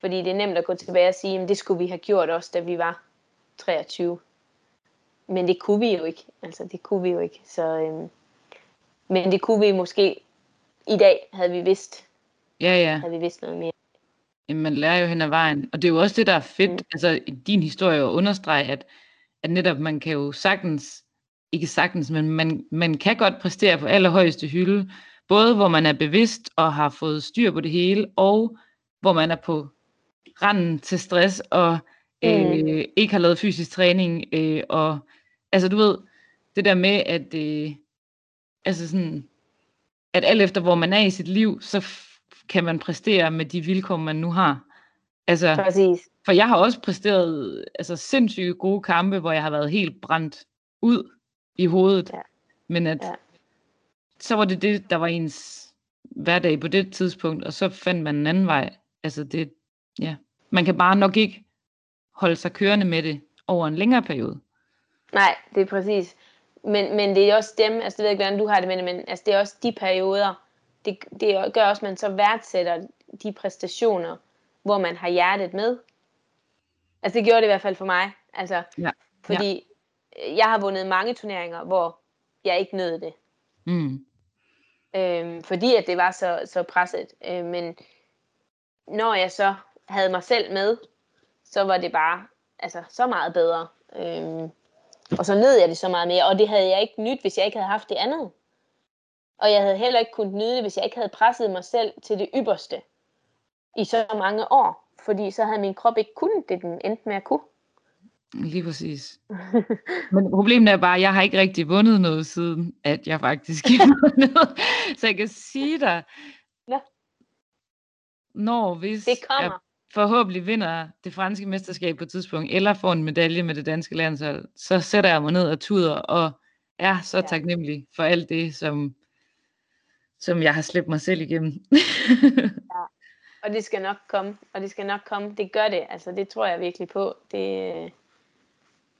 Fordi det er nemt at gå tilbage og sige, at det skulle vi have gjort også, da vi var 23. Men det kunne vi jo ikke. Altså, det kunne vi jo ikke. Så, øhm, men det kunne vi måske i dag, havde vi vidst. Ja, ja. Havde vi vidst noget mere. Jamen, man lærer jo hen ad vejen. Og det er jo også det, der er fedt. Mm. Altså, i din historie at understrege, at, at netop man kan jo sagtens, ikke sagtens, men man, man kan godt præstere på allerhøjeste hylde, Både hvor man er bevidst og har fået styr på det hele, og hvor man er på randen til stress og øh, mm. ikke har lavet fysisk træning. Øh, og altså du ved, det der med, at, øh, altså sådan, at alt efter hvor man er i sit liv, så kan man præstere med de vilkår, man nu har. Altså, Præcis. For jeg har også præsteret altså, sindssygt gode kampe, hvor jeg har været helt brændt ud i hovedet. Ja. Men at, ja så var det det, der var ens hverdag på det tidspunkt, og så fandt man en anden vej. Altså det, ja. Man kan bare nok ikke holde sig kørende med det over en længere periode. Nej, det er præcis. Men, men det er også dem, altså det ved jeg ikke, hvordan du har det med det, men altså det er også de perioder, det, det gør også, at man så værdsætter de præstationer, hvor man har hjertet med. Altså det gjorde det i hvert fald for mig. Altså, ja. Fordi ja. jeg har vundet mange turneringer, hvor jeg ikke nød det. Mm øh, fordi at det var så, så presset. Øh, men når jeg så havde mig selv med, så var det bare altså, så meget bedre. Øh, og så nød jeg det så meget mere, og det havde jeg ikke nyt, hvis jeg ikke havde haft det andet. Og jeg havde heller ikke kunnet nyde det, hvis jeg ikke havde presset mig selv til det ypperste i så mange år. Fordi så havde min krop ikke kunnet det, den endte med at kunne. Lige præcis. Men problemet er bare, at jeg har ikke rigtig vundet noget siden, at jeg faktisk vundet. Så jeg kan sige dig, ja. når hvis det kommer. jeg forhåbentlig vinder det franske mesterskab på et tidspunkt, eller får en medalje med det danske landshold, så sætter jeg mig ned og tuder, og er så ja. taknemmelig for alt det, som, som jeg har slæbt mig selv igennem. ja. Og det skal nok komme, og det skal nok komme. Det gør det, altså det tror jeg virkelig på. Det,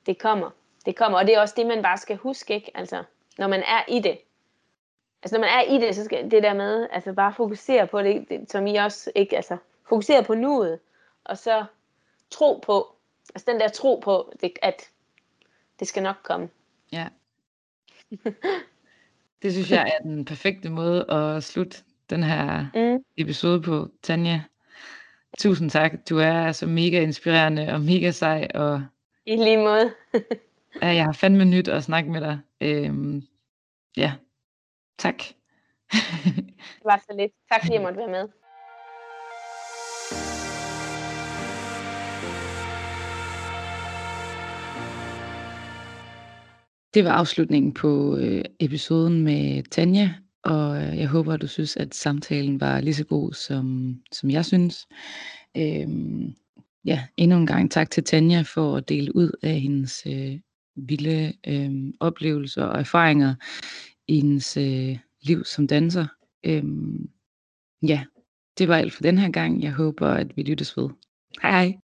det kommer. Det kommer, og det er også det, man bare skal huske, ikke? Altså, når man er i det. Altså, når man er i det, så skal det der med, altså bare fokusere på det, det som I også, ikke? Altså, fokusere på nuet, og så tro på, altså den der tro på, det, at det skal nok komme. Ja. det synes jeg er den perfekte måde at slutte den her mm. episode på, Tanja. Tusind tak. Du er så mega inspirerende og mega sej, og i lige måde. ja, jeg har fandme nyt at snakke med dig. Øhm, ja, tak. det var så lidt. Tak fordi jeg måtte være med. Det var afslutningen på øh, episoden med Tanja, og øh, jeg håber, at du synes, at samtalen var lige så god, som, som jeg synes. Øhm, ja, endnu en gang tak til Tanja for at dele ud af hendes øh, vilde øh, oplevelser og erfaringer i hendes øh, liv som danser. Øhm, ja, det var alt for den her gang. Jeg håber, at vi lyttes ved. Hej hej.